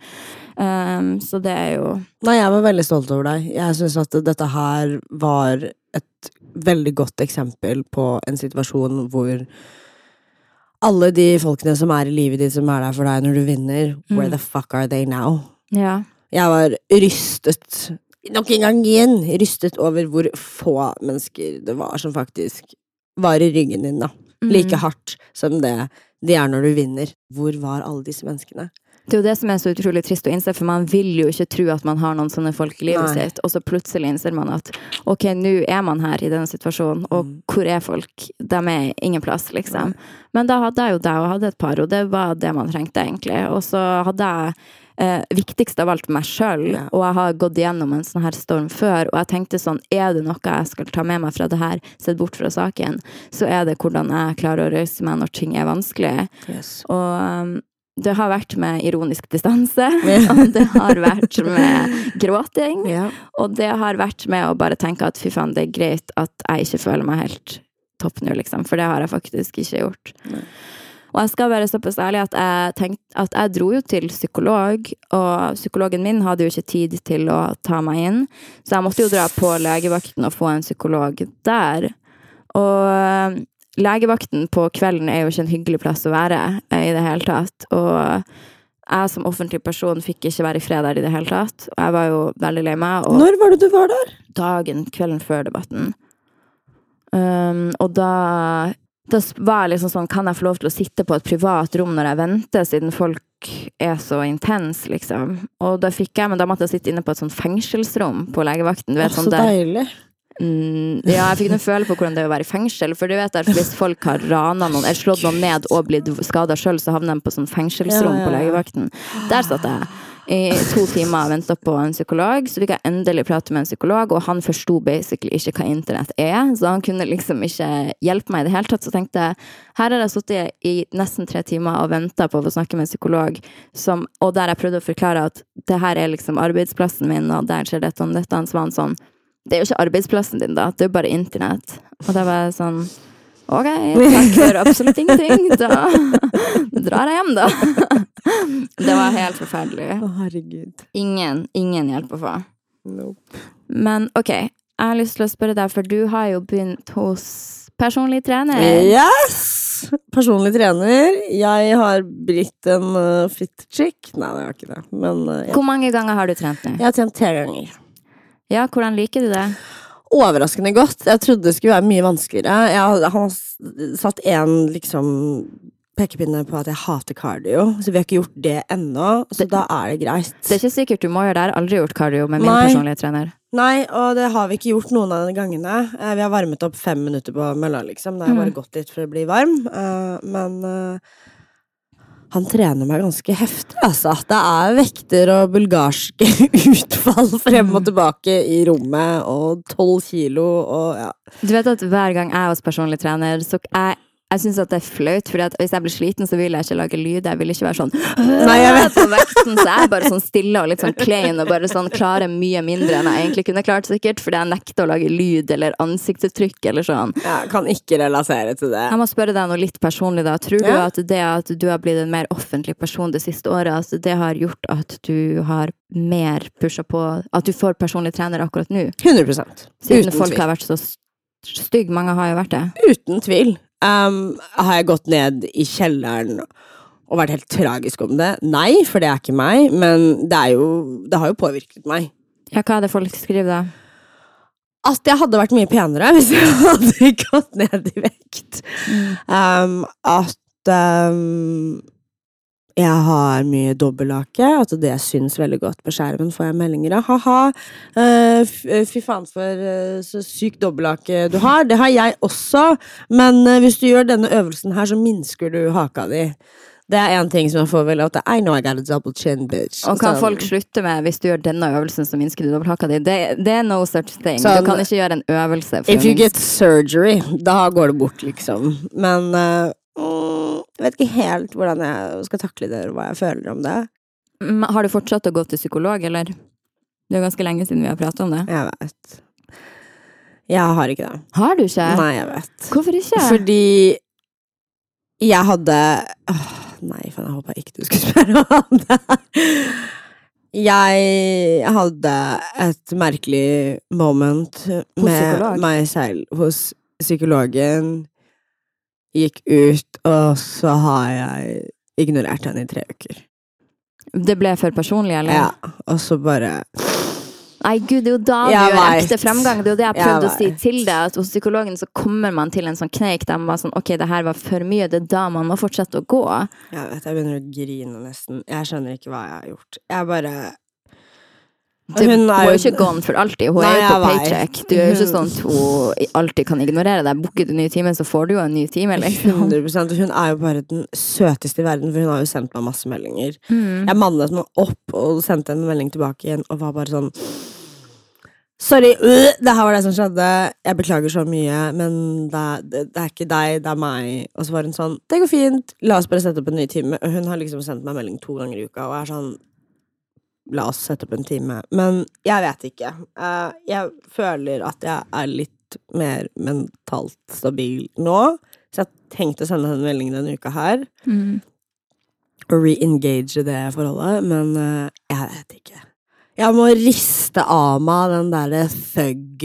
Speaker 1: Um, så det er jo
Speaker 2: Nei, jeg var veldig stolt over deg. Jeg syns at dette her var et veldig godt eksempel på en situasjon hvor alle de folkene som er i livet ditt, som er der for deg når du vinner, where the fuck are they now?
Speaker 1: Ja.
Speaker 2: Jeg var rystet, nok en gang igjen, rystet over hvor få mennesker det var som faktisk var i ryggen din, da. Like
Speaker 1: Mm.
Speaker 2: hardt som det de er når du vinner. Hvor var alle disse menneskene?
Speaker 1: Det er jo det som er så utrolig trist å innse, for man vil jo ikke tro at man har noen sånne folk i livet
Speaker 2: Nei.
Speaker 1: sitt, og så plutselig innser man at ok, nå er man her i denne situasjonen, og
Speaker 2: Mm.
Speaker 1: hvor er folk? De er ingen plass, liksom. Men da hadde jeg jo deg og hadde et par, og det var det man trengte, egentlig. Og så hadde jeg eh, viktigst av alt meg sjøl,
Speaker 2: Ja.
Speaker 1: og jeg har gått gjennom en sånn her storm før, og jeg tenkte sånn, er det noe jeg skal ta med meg fra det her, sett bort fra saken, så er det hvordan jeg klarer å røyse meg når ting er vanskelig.
Speaker 2: Yes.
Speaker 1: Og um, det har vært med ironisk distanse, *laughs* og det har vært med gråting,
Speaker 2: Ja.
Speaker 1: og det har vært med å bare tenke at fy faen, det er greit at jeg ikke føler meg helt topp nå, liksom, for det har jeg faktisk ikke gjort.
Speaker 2: Nei.
Speaker 1: Og jeg skal være såpass ærlig at jeg tenkte at jeg dro jo til psykolog, og psykologen min hadde jo ikke tid til å ta meg inn, så jeg måtte jo dra på legevakten og få en psykolog der. Og um, legevakten på kvelden er jo ikke en hyggelig plass å være eh, i det hele tatt. Og jeg som offentlig person fikk ikke være i fred der i det hele tatt. Og jeg var jo veldig lei meg.
Speaker 2: Når var det du var der?
Speaker 1: dagen, kvelden før debatten. Um, og da, da var jeg liksom sånn, kan jeg få lov til å sitte på et privat rom når jeg venter, siden folk er så intense, liksom. Og da fikk jeg, men da måtte jeg sitte inne på et sånt fengselsrom på legevakten. Du vet, sånn
Speaker 2: så
Speaker 1: der,
Speaker 2: deilig.
Speaker 1: Mm, ja, jeg fikk noen følelse på hvordan det er å være i fengsel. For du vet at hvis folk har rana noen, eller slått noen ned og blitt skada sjøl, så havner de på sånn fengselsrom
Speaker 2: Ja, ja,
Speaker 1: på legevakten. Der satt jeg i to timer og venta på en psykolog. Så fikk jeg endelig prate med en psykolog, og han forsto basically ikke hva internett er. Så han kunne liksom ikke hjelpe meg i det hele tatt. Så tenkte jeg her har jeg sittet i nesten tre timer og venta på å få snakke med en psykolog, som, og der jeg prøvde å forklare at det her er liksom arbeidsplassen min, og der skjer dette og dette. Så var han sånn det er jo ikke arbeidsplassen din, da. Det er jo bare internett. Og da var jeg sånn Ok, takk for absolutt ingenting. Da *laughs* drar jeg hjem, da. Det var helt forferdelig.
Speaker 2: Å, herregud.
Speaker 1: Ingen, ingen hjelp å få.
Speaker 2: Nope.
Speaker 1: Men ok, jeg har lyst til å spørre deg, for du har jo begynt hos personlig trener.
Speaker 2: Yes! Personlig trener. Jeg har blitt en uh, fit chick. Nei, jeg har ikke det. Men uh, ja.
Speaker 1: Hvor mange ganger har du trent nå?
Speaker 2: jeg har trent tre ganger.
Speaker 1: Ja, hvordan liker du det?
Speaker 2: Overraskende godt. Jeg trodde det skulle være mye vanskeligere. Jeg har satt én liksom pekepinne på at jeg hater cardio, så vi har ikke gjort det ennå. Så da er det greit.
Speaker 1: Det er ikke sikkert du må gjøre det. Jeg har aldri gjort cardio med min
Speaker 2: Nei.
Speaker 1: personlige trener.
Speaker 2: Nei, og det har vi ikke gjort noen av de gangene. Eh, Vi har varmet opp fem minutter på mølla, liksom. Da har bare
Speaker 1: Mm.
Speaker 2: gått litt for å bli varm. Eh, Men eh, han trener meg ganske heftig, altså. Det er vekter og bulgarske *laughs* utfall frem og tilbake i rommet, og tolv kilo og ja.
Speaker 1: Du vet at hver gang jeg er hos personlig trener, så jeg, Jeg syns det er flaut, for hvis jeg blir sliten, så vil jeg ikke lage lyd. Jeg vil ikke være sånn
Speaker 2: Nei, jeg vet.
Speaker 1: på vekten, så jeg er bare sånn stille og litt sånn klein og bare sånn klarer mye mindre enn jeg egentlig kunne klart, sikkert, fordi jeg nekter å lage lyd eller ansiktsuttrykk eller sånn.
Speaker 2: Jeg kan ikke relatere til det.
Speaker 1: Jeg må spørre deg noe litt personlig, da. Tror du
Speaker 2: Ja.
Speaker 1: at det at du har blitt en mer offentlig person det siste året, at det har gjort at du har mer pusha på At du får personlig trener akkurat nå?
Speaker 2: 100%
Speaker 1: Siden
Speaker 2: Uten
Speaker 1: folk
Speaker 2: tvil.
Speaker 1: har vært så stygge. Mange har jo vært det.
Speaker 2: Uten tvil. Um, har jeg gått ned i kjelleren og vært helt tragisk om det? Nei, for det er ikke meg, men det, jo, det har jo påvirket meg.
Speaker 1: Ja, hva er det folk skriver da?
Speaker 2: At jeg hadde vært mye penere hvis jeg *laughs* hadde gått ned i vekt. Um, at um, jeg har mye dobbelthake, at det syns veldig godt på skjermen, får jeg meldinger av. Ha-ha, uh, fy faen for uh, så sykt dobbelthake du har. Det har jeg også, men uh, hvis du gjør denne øvelsen her, så minsker du haka di. Det er en ting som jeg får veldig ofte. I know I got a double chin, bitch.
Speaker 1: Og kan
Speaker 2: så,
Speaker 1: folk slutte med hvis du gjør denne øvelsen, så minsker du dobbelthaka di? Det, det er no such thing.
Speaker 2: Så,
Speaker 1: du kan ikke gjøre en øvelse
Speaker 2: If you get surgery, da går det bort, liksom. Men mm, jeg vet ikke helt hvordan jeg skal takle det, og hva jeg føler om det.
Speaker 1: Har du fortsatt å gå til psykolog, eller? Det er ganske lenge siden vi har pratet om det.
Speaker 2: Jeg vet. Jeg har ikke det.
Speaker 1: Har du ikke?
Speaker 2: Nei, jeg vet.
Speaker 1: Hvorfor ikke?
Speaker 2: Fordi jeg hadde Åh, Nei, faen, jeg håpa ikke du skulle *laughs* spørre om det. Jeg hadde et merkelig moment med meg selv hos psykologen. Gikk ut, og så har jeg ignorert henne i tre uker.
Speaker 1: Det ble for personlig, eller?
Speaker 2: Ja, og så bare
Speaker 1: Nei, gud, det er jo da du
Speaker 2: Jeg
Speaker 1: gjør ekte fremgang. Det er jo det jeg
Speaker 2: Jeg
Speaker 1: prøvde å si til deg, at hos psykologen så kommer man til en sånn kneik der man var sånn ok, det her var for mye, det er da man må fortsette å gå.
Speaker 2: Jeg vet, jeg begynner å grine nesten. Jeg skjønner ikke hva jeg har gjort. Jeg bare
Speaker 1: Det,
Speaker 2: Hun er
Speaker 1: jo ikke gone for alltid. Hun
Speaker 2: Nei,
Speaker 1: er jo på paycheck. Du er jo ikke sånn at hun alltid kan ignorere deg. Booker du ny time, så får du jo en ny time, liksom. *laughs*
Speaker 2: 100 og Hun er jo bare den søteste i verden, for hun har jo sendt meg masse meldinger.
Speaker 1: Mm.
Speaker 2: Jeg mannet meg opp og sendte en melding tilbake igjen og var bare sånn Sorry, øh, det her var det som skjedde. Jeg beklager så mye, men det, det, det er ikke deg, det er meg. Og så var hun sånn Det går fint, la oss bare sette opp en ny time. Og hun har liksom sendt meg melding to ganger i uka og er sånn La oss sette opp en time. Men jeg vet ikke. Eh, jeg føler at jeg er litt mer mentalt stabil nå. Så jeg har tenkt å sende henne melding denne uka her
Speaker 1: Mm.
Speaker 2: å re-engage det forholdet, men eh, jeg vet ikke. Jeg må riste av meg den derre thug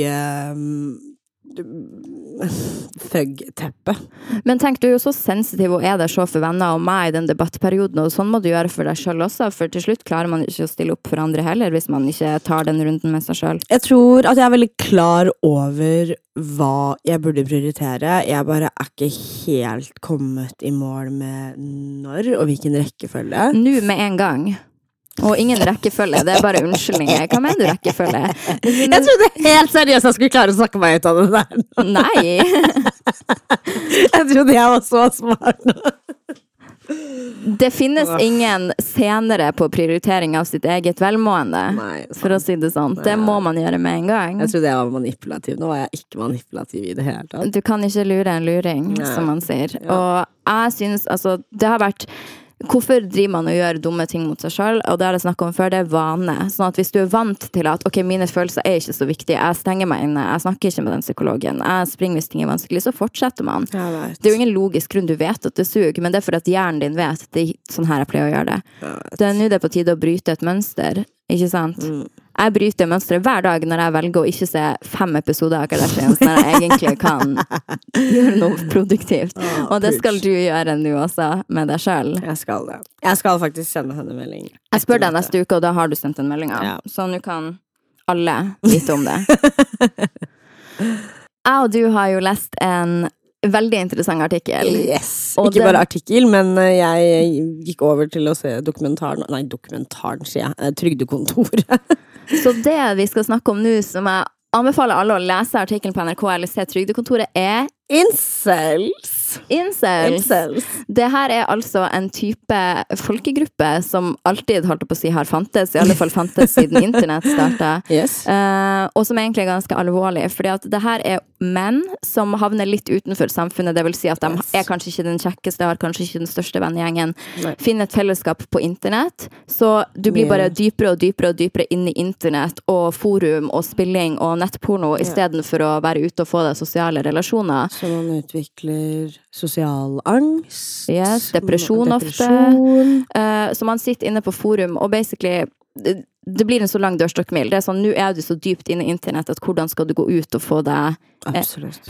Speaker 2: Thug-teppet.
Speaker 1: Men tenk, du er jo så sensitiv og er der så for venner og meg i den debattperioden, og sånn må du gjøre for deg sjøl også, for til slutt klarer man ikke å stille opp for andre heller, hvis man ikke tar den runden med seg sjøl.
Speaker 2: Jeg tror at jeg er veldig klar over hva jeg burde prioritere. Jeg bare er ikke helt kommet i mål med når og hvilken rekkefølge.
Speaker 1: Nå med en gang. Og ingen rekkefølge, det er bare unnskyldninger. Hva mener du rekkefølge?
Speaker 2: Jeg trodde helt seriøst jeg skulle klare å snakke meg ut av det der.
Speaker 1: Nei! *laughs*
Speaker 2: Jeg trodde jeg var så smart nå.
Speaker 1: Det finnes ingen senere på prioritering av sitt eget velmående.
Speaker 2: Nei,
Speaker 1: For å si det sånn. Det må man gjøre med en gang.
Speaker 2: Jeg trodde jeg var manipulativ. Nå var jeg ikke manipulativ i det hele tatt.
Speaker 1: Du kan ikke lure en luring,
Speaker 2: Nei.
Speaker 1: som man sier. Og jeg synes altså Det har vært Hvorfor driver man og gjør dumme ting mot seg sjøl? Og det har jeg snakka om før, det er vane. Sånn at hvis du er vant til at ok, mine følelser er ikke så viktige, jeg stenger meg inne, jeg snakker ikke med den psykologen, jeg springer hvis ting er vanskelig, så fortsetter man. Det er jo ingen logisk grunn, du vet at det suger, men det er for at hjernen din vet at det er sånn her jeg pleier å gjøre det. Det er nå det er på tide å bryte et mønster, ikke sant?
Speaker 2: Mm.
Speaker 1: Jeg bryter mønsteret hver dag når jeg velger å ikke se fem episoder av Kardashians når jeg egentlig kan *laughs* gjøre noe produktivt. Og det skal du gjøre nå også, med deg sjøl.
Speaker 2: Jeg skal det. Jeg skal faktisk sende henne melding.
Speaker 1: Jeg spør deg neste uke, og da har du sendt en melding. av.
Speaker 2: Ja.
Speaker 1: Så nå kan alle vite om det. *laughs* Jeg og du har jo lest en veldig interessant artikkel.
Speaker 2: Yes!
Speaker 1: Og
Speaker 2: Ikke
Speaker 1: den-
Speaker 2: bare artikkel, men eh, jeg gikk over til å se dokumentaren Nei, dokumentaren, sier jeg. Trygdekontoret. *laughs*
Speaker 1: Så det vi skal snakke om nå, som jeg anbefaler alle å lese artikkelen på NRK eller se Trygdekontoret, er
Speaker 2: Incels!
Speaker 1: Incels.
Speaker 2: Incels.
Speaker 1: Det her er altså en type folkegruppe som alltid holdt på å si har fantes, i alle fall fantes siden *laughs* internett starta.
Speaker 2: Yes.
Speaker 1: uh, og som egentlig er ganske alvorlig. fordi at det her er menn som havner litt utenfor samfunnet. Det vil si at de
Speaker 2: Yes.
Speaker 1: er kanskje ikke den kjekkeste, har kanskje ikke den største vennegjengen. Finner et fellesskap på internett. Så du blir bare dypere og dypere og dypere inn i internett og forum og spilling og nettporno
Speaker 2: Ja.
Speaker 1: istedenfor å være ute og få deg sosiale relasjoner.
Speaker 2: Så man utvikler sosial angst.
Speaker 1: Yes, depresjon ofte.
Speaker 2: depresjon.
Speaker 1: Eh, så man sitter inne på forum og basically det, det blir en så lang dørstokkmil. Det er sånn, Nå er du så dypt inne i internett at hvordan skal du gå ut og få deg
Speaker 2: eh,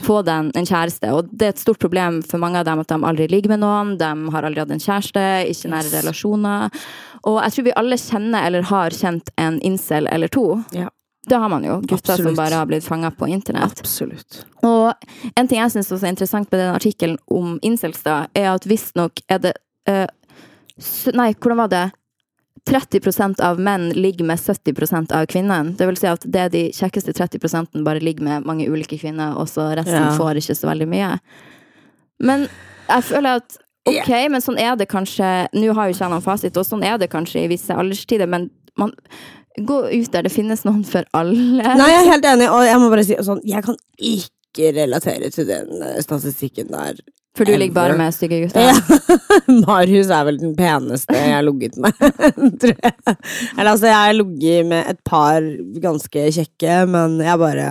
Speaker 1: få deg en, en kjæreste. Og det er et stort problem for mange av dem at de aldri ligger med noen, de har aldri hatt en kjæreste, ikke nære
Speaker 2: Yes.
Speaker 1: relasjoner. Og jeg tror vi alle kjenner eller har kjent en incel eller to.
Speaker 2: Ja.
Speaker 1: Det har man jo. Gutter som bare har blitt fanga på internett.
Speaker 2: Absolutt.
Speaker 1: Og en ting jeg syns er interessant med den artikkelen om incels, da, er at visstnok er det uh, Nei, hvordan var det? 30% av menn ligger med 70% av kvinnene. Det vil si at det er de kjekkeste 30 bare ligger med mange ulike kvinner, og så resten
Speaker 2: Ja.
Speaker 1: får ikke så veldig mye. Men jeg føler at ok, men sånn er det kanskje Nå har jo ikke jeg noen fasit, og sånn er det kanskje i visse alderstider, men man Gå ut der, det finnes noen for alle.
Speaker 2: Nei, jeg er helt enig, og jeg må bare si sånn, jeg kan ikke relatere til den eh, statistikken der.
Speaker 1: For du ligger bare med stygge gutter.
Speaker 2: Ja. *laughs* Marius er vel den peneste jeg har ligget med, *laughs* tror jeg. Eller altså, jeg har ligget med et par ganske kjekke, men jeg bare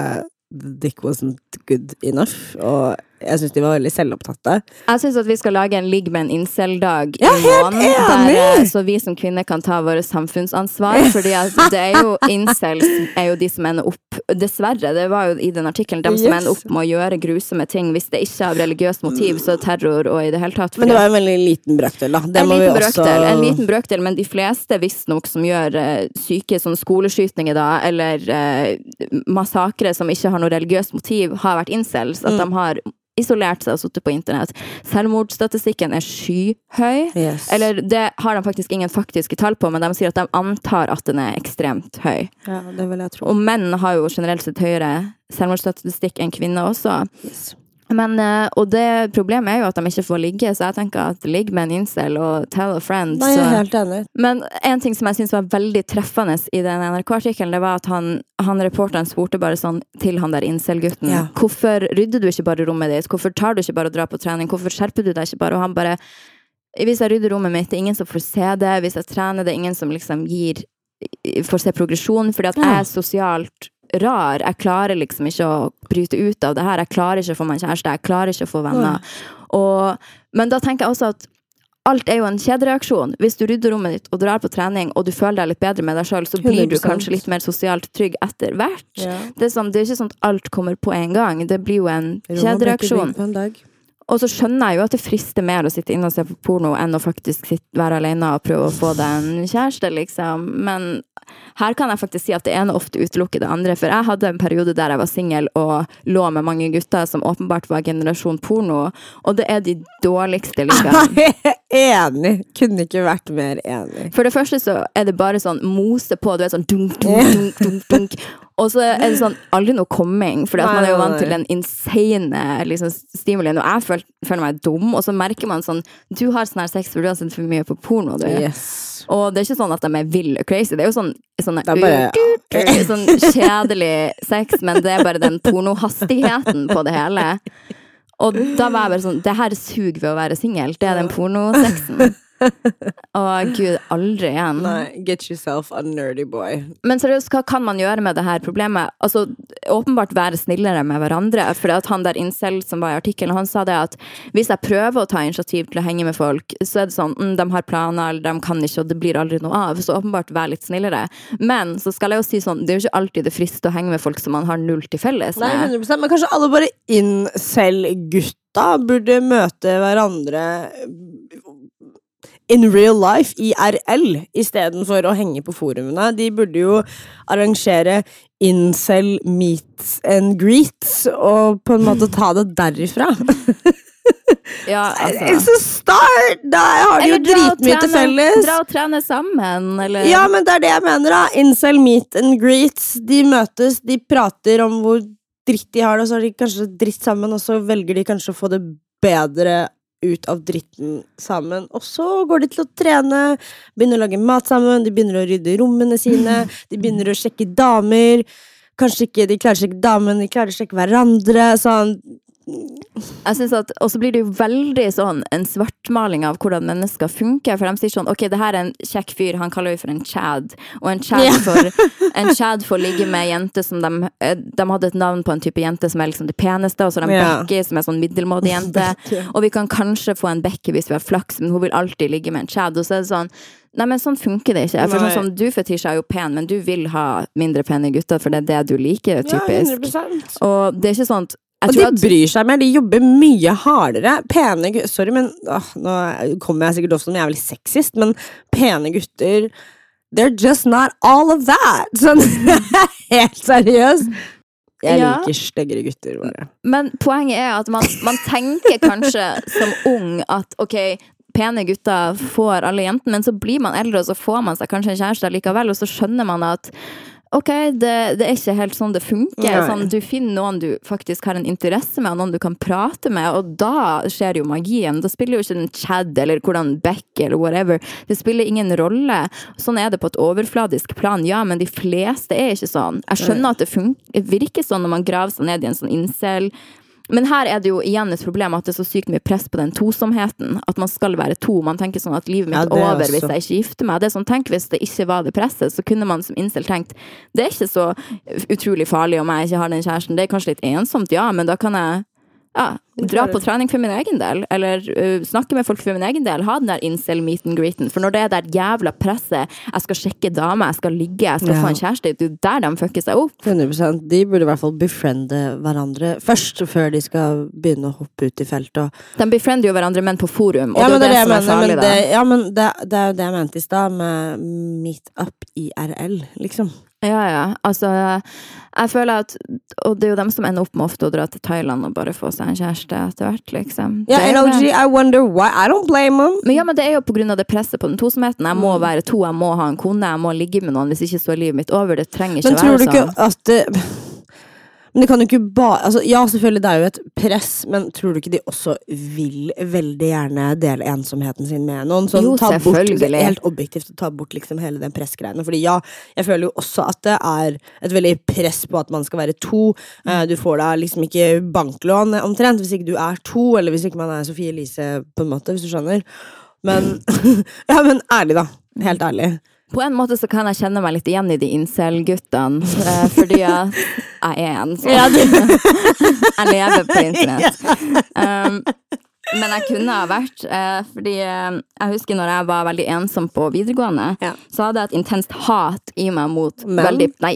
Speaker 2: dick wasn't good enough, og jeg syns de var veldig selvopptatte.
Speaker 1: Jeg syns at vi skal lage en ligg med en incel-dag
Speaker 2: Ja,
Speaker 1: i måneden. Der, eh, så vi som kvinner kan ta vårt samfunnsansvar. Fordi det er jo *laughs* incels er jo de som ender opp Dessverre, det var jo i den artikkelen de som
Speaker 2: Yes.
Speaker 1: ender opp med å gjøre grusomme ting hvis det ikke er av religiøst motiv, så terror og i det hele tatt.
Speaker 2: Men det var en veldig liten brøkdel, da. Det
Speaker 1: en
Speaker 2: må vi også
Speaker 1: brøkdel, en liten brøkdel, men de fleste visstnok som gjør uh, syke sånn skoleskytinger, da, eller uh, massakre som ikke har noe religiøst motiv, har vært incels. At
Speaker 2: Mm.
Speaker 1: de har isolert seg og sittet på internett. Selvmordsstatistikken er skyhøy.
Speaker 2: Yes.
Speaker 1: Eller det har de faktisk ingen faktiske tall på, men de sier at de antar at den er ekstremt høy.
Speaker 2: Ja.
Speaker 1: Og menn har jo generelt sett høyere selvmordsstatistikk enn kvinner også.
Speaker 2: Yes.
Speaker 1: Men, eh, og det problemet er jo at de ikke får ligge, så jeg tenker at ligg med en incel og tell a friend.
Speaker 2: Nei, jeg er helt enig.
Speaker 1: Men en ting som jeg syns var veldig treffende i den NRK-artikkelen, det var at han, han reporteren spurte bare sånn til han der incel-gutten
Speaker 2: Ja.
Speaker 1: Hvorfor rydder du ikke bare rommet ditt? Hvorfor tar du ikke bare og drar på trening? Hvorfor skjerper du deg ikke bare? Og han bare Hvis jeg rydder rommet mitt, det er ingen som får se det. Hvis jeg trener, det er ingen som liksom gir Får se progresjon. Fordi at jeg er sosialt rar. Jeg klarer liksom ikke å bryte ut av det her. Jeg klarer ikke å få meg kjæreste. Jeg klarer ikke å få venner. Og, men da tenker jeg også at alt er jo en kjedereaksjon. Hvis du rydder rommet ditt og drar på trening, og du føler deg litt bedre med deg sjøl, så blir du
Speaker 2: 100%.
Speaker 1: kanskje litt mer sosialt trygg etter hvert.
Speaker 2: Ja.
Speaker 1: Det, er sånn, det er ikke sånn at alt kommer på en gang. Det blir jo en kjedereaksjon.
Speaker 2: På en dag.
Speaker 1: Og så skjønner jeg jo at det frister mer å sitte inne og se på porno enn å faktisk sitte, være alene og prøve å få deg en kjæreste, liksom. Men her kan jeg faktisk si at det ene ofte utelukker det andre. For jeg hadde en periode der jeg var singel og lå med mange gutter som åpenbart var generasjon porno, og det er de dårligste ligaene. *laughs*
Speaker 2: enig! Kunne ikke vært mer enig.
Speaker 1: For det første så er det bare sånn mose på, du er sånn dunk, dunk, dunk, dunk, *laughs* dunk. Og så er det sånn aldri noe komming, for man er jo vant til den insane liksom, stimulien. Og jeg føler, føler meg dum, og så merker man sånn Du har sånn her sex for du har sett for mye på porno, du.
Speaker 2: Yes.
Speaker 1: Og det er ikke sånn at de er vill og crazy. Det er jo sånn, sånn,
Speaker 2: er bare- *laughs*
Speaker 1: sånn kjedelig sex, men det er bare den pornohastigheten på det hele. Og da var jeg bare sånn Det her suger ved å være singel. Det er den pornosexen. Å gud, aldri igjen.
Speaker 2: Nei, get yourself a nerdy boy.
Speaker 1: Men seriøst, hva kan man gjøre med det her problemet? Altså, åpenbart være snillere med hverandre. For han der incel som var i artikkelen, han sa det at hvis jeg prøver å ta initiativ til å henge med folk, så er det sånn mm, de har planer, eller de kan ikke, og det blir aldri noe av. Så åpenbart være litt snillere. Men så skal jeg jo si sånn, det er jo ikke alltid det frister å henge med folk som man har null til felles med.
Speaker 2: Nei, 100%, Men kanskje alle bare incel-gutta burde møte hverandre in real life, IRL, istedenfor å henge på forumene. De burde jo arrangere incel meets and greets, og på en måte ta det derifra. *laughs*
Speaker 1: Ja,
Speaker 2: It's a start! Da har de jo dritmye til felles.
Speaker 1: Dra og trene sammen, eller
Speaker 2: Ja, men det er det jeg mener, da. Incel meet and greets. De møtes, de prater om hvor dritt de har det, og så har de kanskje dritt sammen, og så velger de kanskje å få det bedre ut av dritten sammen. Og så går de til å trene, begynner å lage mat sammen, de begynner å rydde rommene sine, *laughs* de begynner å sjekke damer. Kanskje ikke de klarer å sjekke damen, de klarer å sjekke hverandre. Sånn
Speaker 1: Jeg synes at, Og så blir det jo veldig sånn en svartmaling av hvordan mennesker funker. For de sier sånn Ok, det her er en kjekk fyr, han kaller vi for en chad. Og en chad,
Speaker 2: yeah.
Speaker 1: får, en chad får ligge med jenter som de eh, De hadde et navn på en type jente som er liksom det peneste, og så har de
Speaker 2: yeah.
Speaker 1: Becky, som er sånn middelmådig jente. *laughs* Og vi kan kanskje få en Becky hvis vi har flaks, men hun vil alltid ligge med en chad. Og så er det sånn Nei, men sånn funker det ikke. For sånn som Du, Fetisha, er jo pen, men du vil ha mindre pene gutter, for det er det du liker, typisk.
Speaker 2: 100%.
Speaker 1: og det er ikke sånn at
Speaker 2: Og de
Speaker 1: at-
Speaker 2: bryr seg mer, de jobber mye hardere. Pene gutter Sorry, men åh, nå kommer jeg sikkert også som jævlig sexist, men pene gutter They're just not all of that! *laughs* Sånn helt seriøst. Jeg
Speaker 1: Ja.
Speaker 2: liker styggere gutter, bare.
Speaker 1: Men poenget er at man, man tenker kanskje som ung at ok, pene gutter får alle jentene, men så blir man eldre, og så får man seg kanskje en kjæreste likevel, og så skjønner man at Ok, det, det er ikke helt sånn det funker. Sånn, du finner noen du faktisk har en interesse med, og noen du kan prate med, og da skjer jo magien. Da spiller jo ikke den Chad eller hvordan Beck eller whatever. Det spiller ingen rolle. Sånn er det på et overfladisk plan, ja, men de fleste er ikke sånn. Jeg skjønner at det funker, virker sånn når man graver seg ned i en sånn incel men her er det jo igjen et problem at det er så sykt mye press på den tosomheten. At man skal være to. Man tenker sånn at livet mitt
Speaker 2: Ja,
Speaker 1: er over
Speaker 2: også.
Speaker 1: hvis jeg ikke gifter meg. Det er sånn, tenk hvis det ikke var det presset, så kunne man som incel tenkt det er ikke så utrolig farlig om jeg ikke har den kjæresten. Det er kanskje litt ensomt, ja, men da kan jeg ja, dra på trening for min egen del, eller uh, snakke med folk for min egen del. Ha den der incel meet and greeten. For når det er der jævla presset, jeg skal sjekke dame, jeg skal ligge, jeg skal
Speaker 2: Ja.
Speaker 1: få en kjæreste, det er der de fucker seg opp.
Speaker 2: 100% De burde i hvert fall befriende hverandre først, før de skal begynne å hoppe ut i feltet.
Speaker 1: De befriender jo hverandre, men på forum, og
Speaker 2: ja, men
Speaker 1: det er det,
Speaker 2: det
Speaker 1: som er farlig,
Speaker 2: men det, ja, men det, det er jo det jeg mente i stad, med meet up IRL, liksom.
Speaker 1: Ja, ja. Altså, jeg føler at Og det er jo dem som ender opp med ofte å dra til Thailand og bare få seg en kjæreste etter hvert, liksom.
Speaker 2: Ja,
Speaker 1: er
Speaker 2: NOG. I wonder why. I don't blame them.
Speaker 1: Men ja, men det er jo på grunn av det presset på den tosomheten. Jeg må
Speaker 2: Mm.
Speaker 1: være to, jeg må ha en kone, jeg må ligge med noen. Hvis ikke så er livet mitt over. Det trenger ikke
Speaker 2: Men tror
Speaker 1: være
Speaker 2: du ikke
Speaker 1: sånn.
Speaker 2: at det Men det kan jo ikke bare altså, Ja, selvfølgelig, det er jo et press, men tror du ikke de også vil veldig gjerne dele ensomheten sin med noen? Sånn,
Speaker 1: Jo,
Speaker 2: ta bort. Helt objektivt ta bort liksom hele den pressgreiene. Fordi ja, jeg føler jo også at det er et veldig press på at man skal være to. Eh, Du får da liksom ikke banklån omtrent hvis ikke du er to, eller hvis ikke man er Sofie Elise, på en måte, hvis du skjønner. Men *laughs* Ja, men ærlig, da. Helt ærlig.
Speaker 1: På en måte så kan jeg kjenne meg litt igjen i de incel-guttene, eh, fordi jeg er en sånn. *laughs* Jeg lever på internett. Um, men jeg kunne ha vært, eh, fordi eh, jeg husker når jeg var veldig ensom på videregående,
Speaker 2: Ja.
Speaker 1: så hadde jeg et intenst hat i meg mot veldig, nei,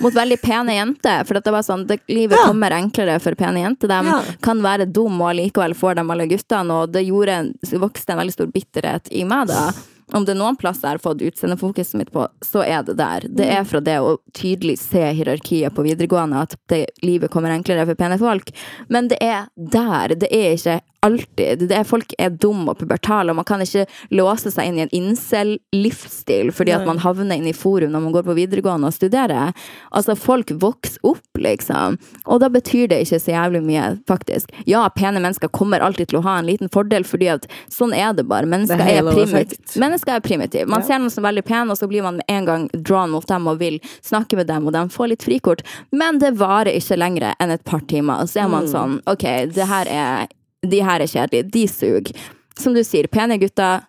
Speaker 1: mot veldig pene jenter. For det var sånn, det, livet
Speaker 2: Ja.
Speaker 1: kommer enklere for pene jenter. De
Speaker 2: Ja.
Speaker 1: kan være dumme, og likevel får de alle guttene. Og det gjorde, vokste en veldig stor bitterhet i meg da. Om det er noen plass jeg har fått utseendefokuset mitt på, så er det der. Det
Speaker 2: Mm.
Speaker 1: er fra det å tydelig se hierarkiet på videregående, at det, livet kommer enklere for pene folk. Men det er der. Det er ikke alltid. Det er, folk er dumme og pubertale, og man kan ikke låse seg inn i en incel-livsstil fordi at man havner inn i forum når man går på videregående og studerer. Altså, folk vokser opp, liksom. Og da betyr det ikke så jævlig mye, faktisk. Ja, pene mennesker kommer alltid til å ha en liten fordel, fordi at sånn er det bare. Mennesker
Speaker 2: Det er
Speaker 1: er,
Speaker 2: halo
Speaker 1: Mennesker er primitive. Man
Speaker 2: Ja.
Speaker 1: ser noen som er veldig pen, og så blir man med en gang drawn mot dem og vil snakke med dem, og de får litt frikort. Men det varer ikke lenger enn et par timer. Og så er man
Speaker 2: Mm.
Speaker 1: sånn, ok, det her er, de her er kjedelige. De suger. Som du sier, pene gutter,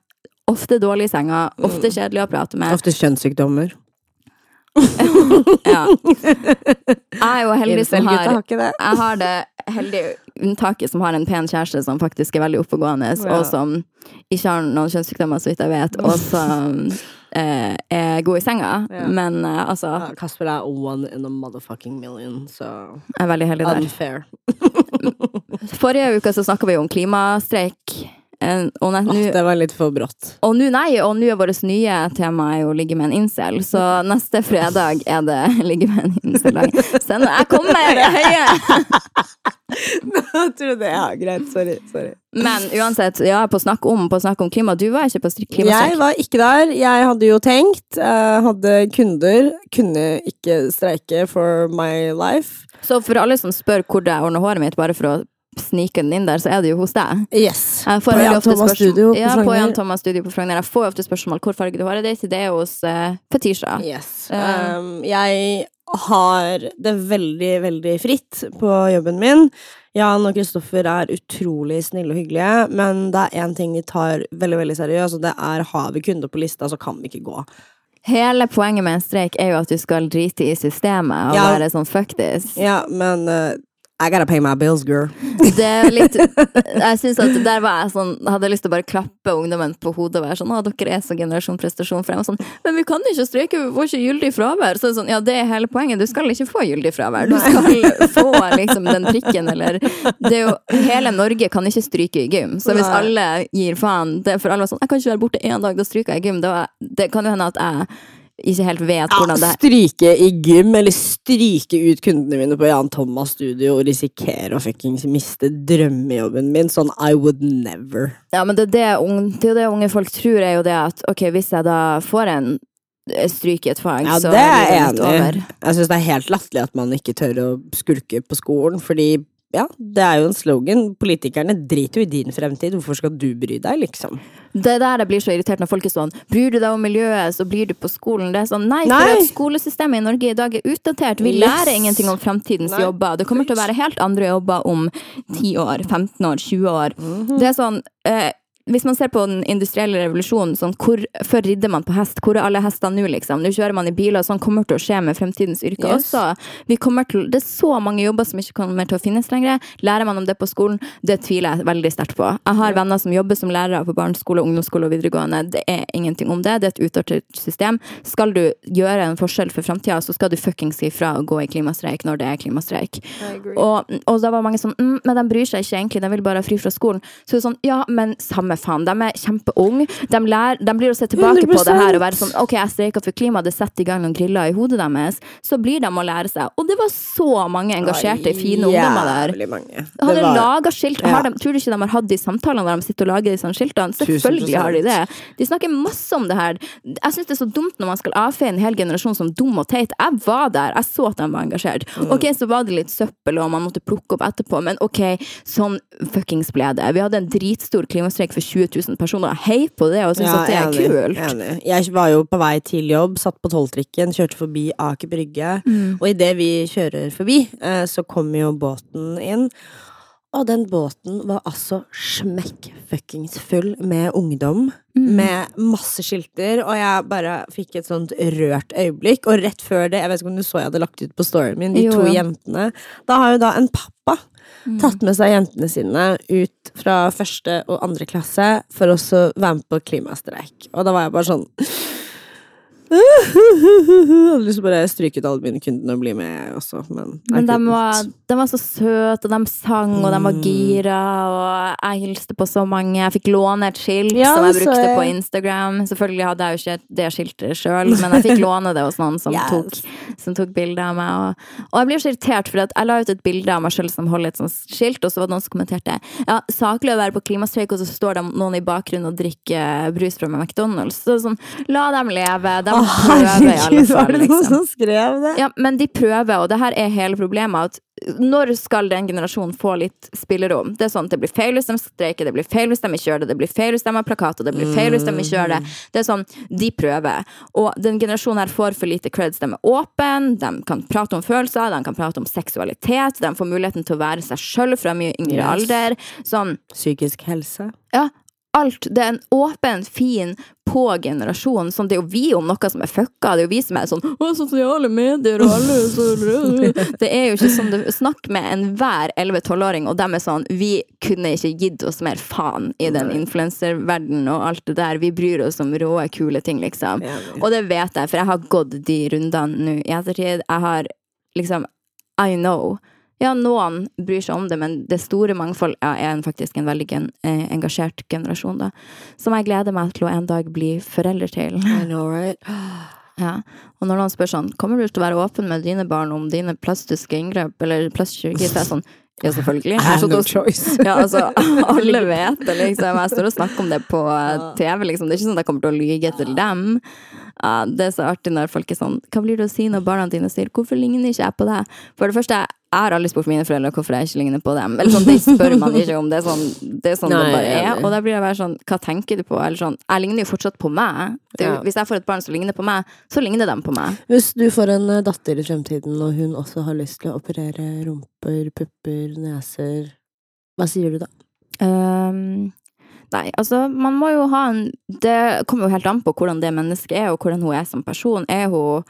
Speaker 1: ofte dårlige i senga, ofte kjedelige å prate med.
Speaker 2: Ofte kjønnssykdommer. *laughs*
Speaker 1: Ja. Jeg er jo heldig som har. Jeg har det heldige unntaket som har en pen kjæreste som faktisk er veldig oppegående, og som ikke har noen kjønnssykdommer, så vidt jeg vet, og *laughs* som eh, er god i senga.
Speaker 2: Ja.
Speaker 1: Men eh, altså,
Speaker 2: Ja, Kasper er one in a motherfucking million, så
Speaker 1: jeg er veldig heldig der.
Speaker 2: unfair.
Speaker 1: Forrige uke så snakka vi om klimastreik. Eh, Og
Speaker 2: nei,
Speaker 1: nu,
Speaker 2: det var litt for brått.
Speaker 1: og nå, nei, og nå er vårt nye tema er jo å ligge med en incel, så neste fredag er det ligge med en incel-dag. Så jeg kommer høye! *laughs*
Speaker 2: Jeg trodde, ja, greit, sorry. sorry.
Speaker 1: Men uansett, ja, på snakk om, på snakk om klima. Du var ikke på stri-
Speaker 2: Jeg var ikke der. Jeg hadde jo tenkt. Jeg hadde kunder. Kunne ikke streike for my life.
Speaker 1: Så for alle som spør hvor jeg ordner håret mitt, bare for å snike den inn der, så er det jo hos deg.
Speaker 2: Yes. På Jan Thomas Studio på
Speaker 1: ja, på
Speaker 2: Frogner.
Speaker 1: Jan Thomas Studio på Frogner. Jeg får ofte spørsmål hvor farge du har ditt. Det er hos uh, Fetisha.
Speaker 2: Yes. Um, jeg har det veldig, veldig fritt på jobben min. Jan og Kristoffer er utrolig snille og hyggelige, men det er én ting de tar veldig veldig seriøst, og det er har vi kunder på lista, så kan vi ikke gå.
Speaker 1: Hele poenget med en streik er jo at du skal drite i systemet og
Speaker 2: Ja.
Speaker 1: være sånn fuck this.
Speaker 2: Ja, men uh, I gotta pay my bills, girl.
Speaker 1: Det er litt Jeg synes at der var jeg sånn Jeg hadde lyst til å bare klappe ungdommen på hodet og være sånn Å, dere er så generasjon prestasjon. Jeg var sånn Men vi kan ikke streike, vi får ikke gyldig fravær. Så det er sånn, ja, det er hele poenget. Du skal ikke få gyldig fravær. Du skal få liksom den prikken, eller Det er jo Hele Norge kan ikke stryke i gym. Så hvis alle gir faen det er For alle var sånn Jeg kan ikke være borte én dag, da stryker jeg i gym. Da, det kan jo hende at jeg ikke helt vet hvordan det
Speaker 2: Ja, stryke i gym, eller stryke ut kundene mine på Jan Thomas Studio og risikere å fuckings miste drømmejobben min. Sånn I would never.
Speaker 1: Ja, men det er det, unge, det er det unge folk tror, er jo det at ok, hvis jeg da får en eh, stryk i et fag,
Speaker 2: Ja,
Speaker 1: så
Speaker 2: det er
Speaker 1: det litt over.
Speaker 2: Jeg syns det er helt latterlig at man ikke tør å skulke på skolen, fordi ja, det er jo en slogan. Politikerne driter jo i din fremtid, hvorfor skal du bry deg, liksom?
Speaker 1: Det er der jeg blir så irritert når folk er sånn Bryr du deg om miljøet, så blir du på skolen. Det er sånn, Nei,
Speaker 2: Nei.
Speaker 1: for skolesystemet i Norge i dag er utdatert. Vi
Speaker 2: Yes.
Speaker 1: lærer ingenting om fremtidens
Speaker 2: Nei.
Speaker 1: jobber. Det kommer til å være helt andre jobber om 10 år, 15 år, 20 år.
Speaker 2: Mhm.
Speaker 1: Det er sånn eh, hvis man ser på den industrielle revolusjonen, sånn, hvor, før man på hest? Hvor er alle hestene nå, liksom? Nå kjører man i biler, og sånn kommer til å skje med fremtidens yrker
Speaker 2: Yes.
Speaker 1: også. Til, det er så mange jobber som ikke kommer til å finnes lenger. Lærer man om det på skolen? Det tviler jeg veldig sterkt på. Jeg har venner som jobber som lærere på barneskole, ungdomsskole og videregående. Det er ingenting om det. Det er et utdatert system. Skal du gjøre en forskjell for framtida, så skal du fuckings si fra og gå i klimastreik når det er klimastreik. Og, og da var mange sånn mm, Men de bryr seg ikke egentlig, de vil bare ha fri fra skolen. Så det er sånn, ja, men samme faen. De er kjempeunge. De, de blir å se tilbake på det her og være sånn Ok, jeg streika for klima, det setter i gang noen griller i hodet deres. Så blir de å lære seg. Og det var så mange engasjerte, fine ungdommer der.
Speaker 2: Mange.
Speaker 1: Hadde
Speaker 2: var-
Speaker 1: laga skilt.
Speaker 2: Ja.
Speaker 1: De, tror du ikke de har hatt de samtalene der de sitter og lager disse skiltene? Selvfølgelig har de det. De snakker masse om det her. Jeg syns det er så dumt når man skal avfeie en hel generasjon som dum og teit. Jeg var der, jeg så at de var engasjert.
Speaker 2: Mm.
Speaker 1: Ok, så var det litt søppel, og man måtte plukke opp etterpå, men ok, sånn fuckings ble det. Vi hadde en dritstor klimastreik for 20 000 personer. Hei på det, og syns at det er
Speaker 2: enig,
Speaker 1: kult.
Speaker 2: Enig. Jeg var jo på vei til jobb, satt på tolvtrikken, kjørte forbi Aker Brygge.
Speaker 1: Mm.
Speaker 2: Og idet vi kjører forbi, eh, så kommer jo båten inn. Og den båten var altså smekkfuckings full med ungdom.
Speaker 1: Mm.
Speaker 2: Med masse skilter, og jeg bare fikk et sånt rørt øyeblikk. Og rett før det, jeg vet ikke om du så jeg hadde lagt ut på storyen min, de
Speaker 1: Jo,
Speaker 2: to jentene. Da har jo da en pappa
Speaker 1: Mm.
Speaker 2: tatt med seg jentene sine ut fra første og andre klasse for å være med på klimastreik. Og da var jeg bare sånn hadde lyst til å bare stryke ut alle mine kunder og bli med også, men
Speaker 1: Men de var, de var så søte, og de sang, og de var
Speaker 2: Mm.
Speaker 1: gira, og jeg hilste på så mange. Jeg fikk låne et skilt
Speaker 2: Ja,
Speaker 1: som jeg brukte
Speaker 2: jeg.
Speaker 1: på Instagram. Selvfølgelig hadde jeg jo ikke det skiltet sjøl, men jeg fikk *laughs* låne det hos noen som
Speaker 2: Yes.
Speaker 1: tok, som tok bilde av meg. Og, og jeg blir så irritert, for jeg la ut et bilde av meg sjøl som holder et sånt skilt, og så var det noen som kommenterte ja, saklig å være på klimastreik, og så står det noen i bakgrunnen og drikker brus fra McDonald's. Så sånn, la dem leve. De Prøver
Speaker 2: herregud, var det noen
Speaker 1: liksom.
Speaker 2: som skrev det?
Speaker 1: Ja, men de prøver, og det her er hele problemet. At når skal den generasjonen få litt spillerom? Det er sånn, det blir feil hvis de streiker, det blir feil hvis de ikke gjør det, det blir feil hvis de har plakater, det blir feil hvis de ikke gjør det. Det er sånn, de prøver. Og den generasjonen her får for lite creds. De er åpne, de kan prate om følelser, de kan prate om seksualitet, de får muligheten til å være seg sjøl fra mye yngre
Speaker 2: Yes.
Speaker 1: alder. Sånn,
Speaker 2: Psykisk helse.
Speaker 1: ja, alt. Det er en åpen, fin, på generasjonen. Sånn, det er jo vi om noe som er fucka. Det er jo vi som er sånn Å, sosiale medier og alle så *laughs* Det er jo ikke sånn du Snakk med enhver 11-12-åring, og dem er sånn Vi kunne ikke gitt oss mer faen i den influenserverdenen og alt det der. Vi bryr oss om råe, kule ting, liksom. Og det vet jeg, for jeg har gått de rundene nå i ettertid. Jeg har liksom I know. Ja, noen bryr seg om det, men det store mangfold ja, er en- faktisk en veldig eh, engasjert generasjon, da. Som jeg gleder meg til å en dag bli forelder til.
Speaker 2: I know, right? *gasps*
Speaker 1: Ja. Og når noen spør sånn Kommer du til å være åpen med dine barn om dine plastiske inngrep, eller plastkirurgi, så er jeg sånn Ja, selvfølgelig.
Speaker 2: No choice. *laughs*
Speaker 1: ja, altså, *laughs* alle vet det, liksom. Jeg står og snakker om det på eh, TV, liksom. Det er ikke sånn at jeg kommer til å lyge til dem. Ja, det er så artig når folk er sånn Hva blir det å si når barna dine sier 'Hvorfor ligner ikke jeg på deg?' For det første, Jeg har aldri spurt mine foreldre hvorfor jeg ikke ligner på dem. Eller sånn, Det spør man ikke om. Det er sånn det, er sånn
Speaker 2: Nei,
Speaker 1: det bare
Speaker 2: er.
Speaker 1: Og da blir jeg bare sånn Hva tenker du på? Eller sånn Jeg ligner jo fortsatt på meg. Det
Speaker 2: Ja.
Speaker 1: Hvis jeg får et barn som ligner på meg, så ligner de på meg.
Speaker 2: Hvis du får en eh, datter i fremtiden, og hun også har lyst til å operere rumper, pupper, neser, hva sier du da?
Speaker 1: Um, nei, altså, man må jo ha en Det kommer jo helt an på hvordan det mennesket er, og hvordan hun er som person. Er hun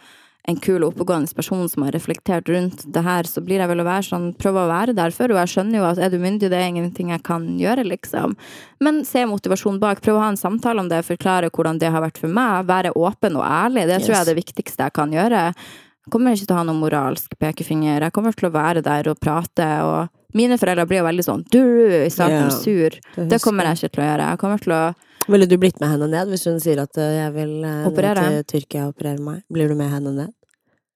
Speaker 1: en kul og oppegående person som har reflektert rundt det her, så blir jeg vel å være sånn, prøve å være der for henne. Jeg skjønner jo at er du myndig, det er ingenting jeg kan gjøre, liksom. Men se motivasjonen bak. Prøve å ha en samtale om det, forklare hvordan det har vært for meg. Være åpen og ærlig. Det tror jeg er det viktigste jeg kan gjøre. Jeg kommer ikke til å ha noen moralsk pekefinger. Jeg kommer til å være der og prate. og mine foreldre blir jo veldig sånn du i starten
Speaker 2: yeah.
Speaker 1: sur. Det
Speaker 2: det
Speaker 1: kommer jeg ikke til å gjøre. Jeg kommer til å
Speaker 2: Ville du blitt med henne ned hvis hun sier at eh, jeg vil eh,
Speaker 1: Operere?
Speaker 2: til Tyrkia og operere meg? Blir du med henne ned?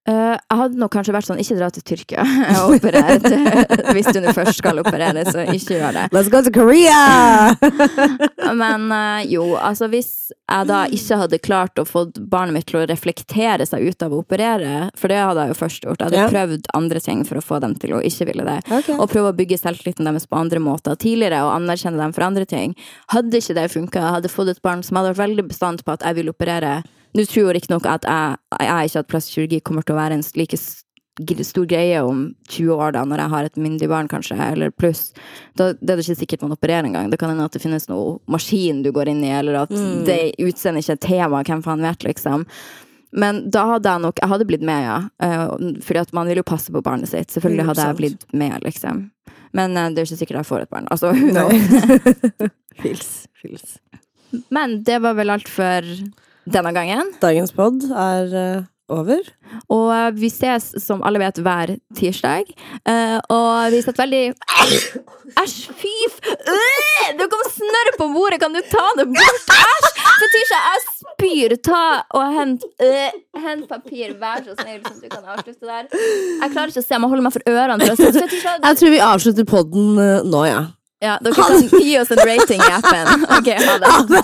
Speaker 1: Eh, jeg hadde nok kanskje vært sånn, ikke dra til Tyrkia *laughs* og operere *laughs* hvis du nå først skal operere, så ikke gjør det.
Speaker 2: Let's go to Korea! *laughs*
Speaker 1: Men uh, jo, altså hvis jeg da ikke hadde klart å få barnet mitt til å reflektere seg ut av å operere, for det hadde jeg jo først gjort, jeg hadde
Speaker 2: yeah.
Speaker 1: prøvd andre ting for å få dem til å ikke ville det.
Speaker 2: okay.
Speaker 1: Og prøve å bygge selvtilliten deres på andre måter tidligere, og anerkjenne dem for andre ting. Hadde ikke det funka, hadde fått et barn som hadde vært veldig bestandt på at jeg vil operere. Nå tror riktignok at jeg, jeg ikke at plastisk kirurgi kommer til å være en like stor greie om 20 år, da, når jeg har et myndig barn, kanskje, eller pluss. Da det er det ikke sikkert man opererer engang. Det kan hende at det finnes noe maskin du går inn i, eller at
Speaker 2: Mm.
Speaker 1: det utseendet ikke er tema, hvem faen vet, liksom. Men da hadde jeg nok Jeg hadde blitt med, ja. Eh, Fordi at man vil jo passe på barnet sitt. Selvfølgelig hadde jeg blitt med, liksom. Men eh, det er ikke sikkert jeg får et barn. Altså, hun knows? *laughs*
Speaker 2: Fils. Fils.
Speaker 1: Men det var vel alt for denne gangen.
Speaker 2: Dagens pod er eh, over.
Speaker 1: Og eh, vi ses, som alle vet, hver tirsdag. Uh, og vi setter veldig Æsj, fy f... Øh! Det kom snørr på bordet! Kan du ta det bort? Æsj! Fetisha, jeg spyr! Ta og hent uh, Hent papir, vær så snill, så du kan avslutte der. Jeg klarer ikke å se, jeg må holde meg for ørene. Fetisha, du...
Speaker 2: Jeg tror vi avslutter podden eh, nå, ja.
Speaker 1: ja, dere kan gi oss en rating i appen. Ok, ha det.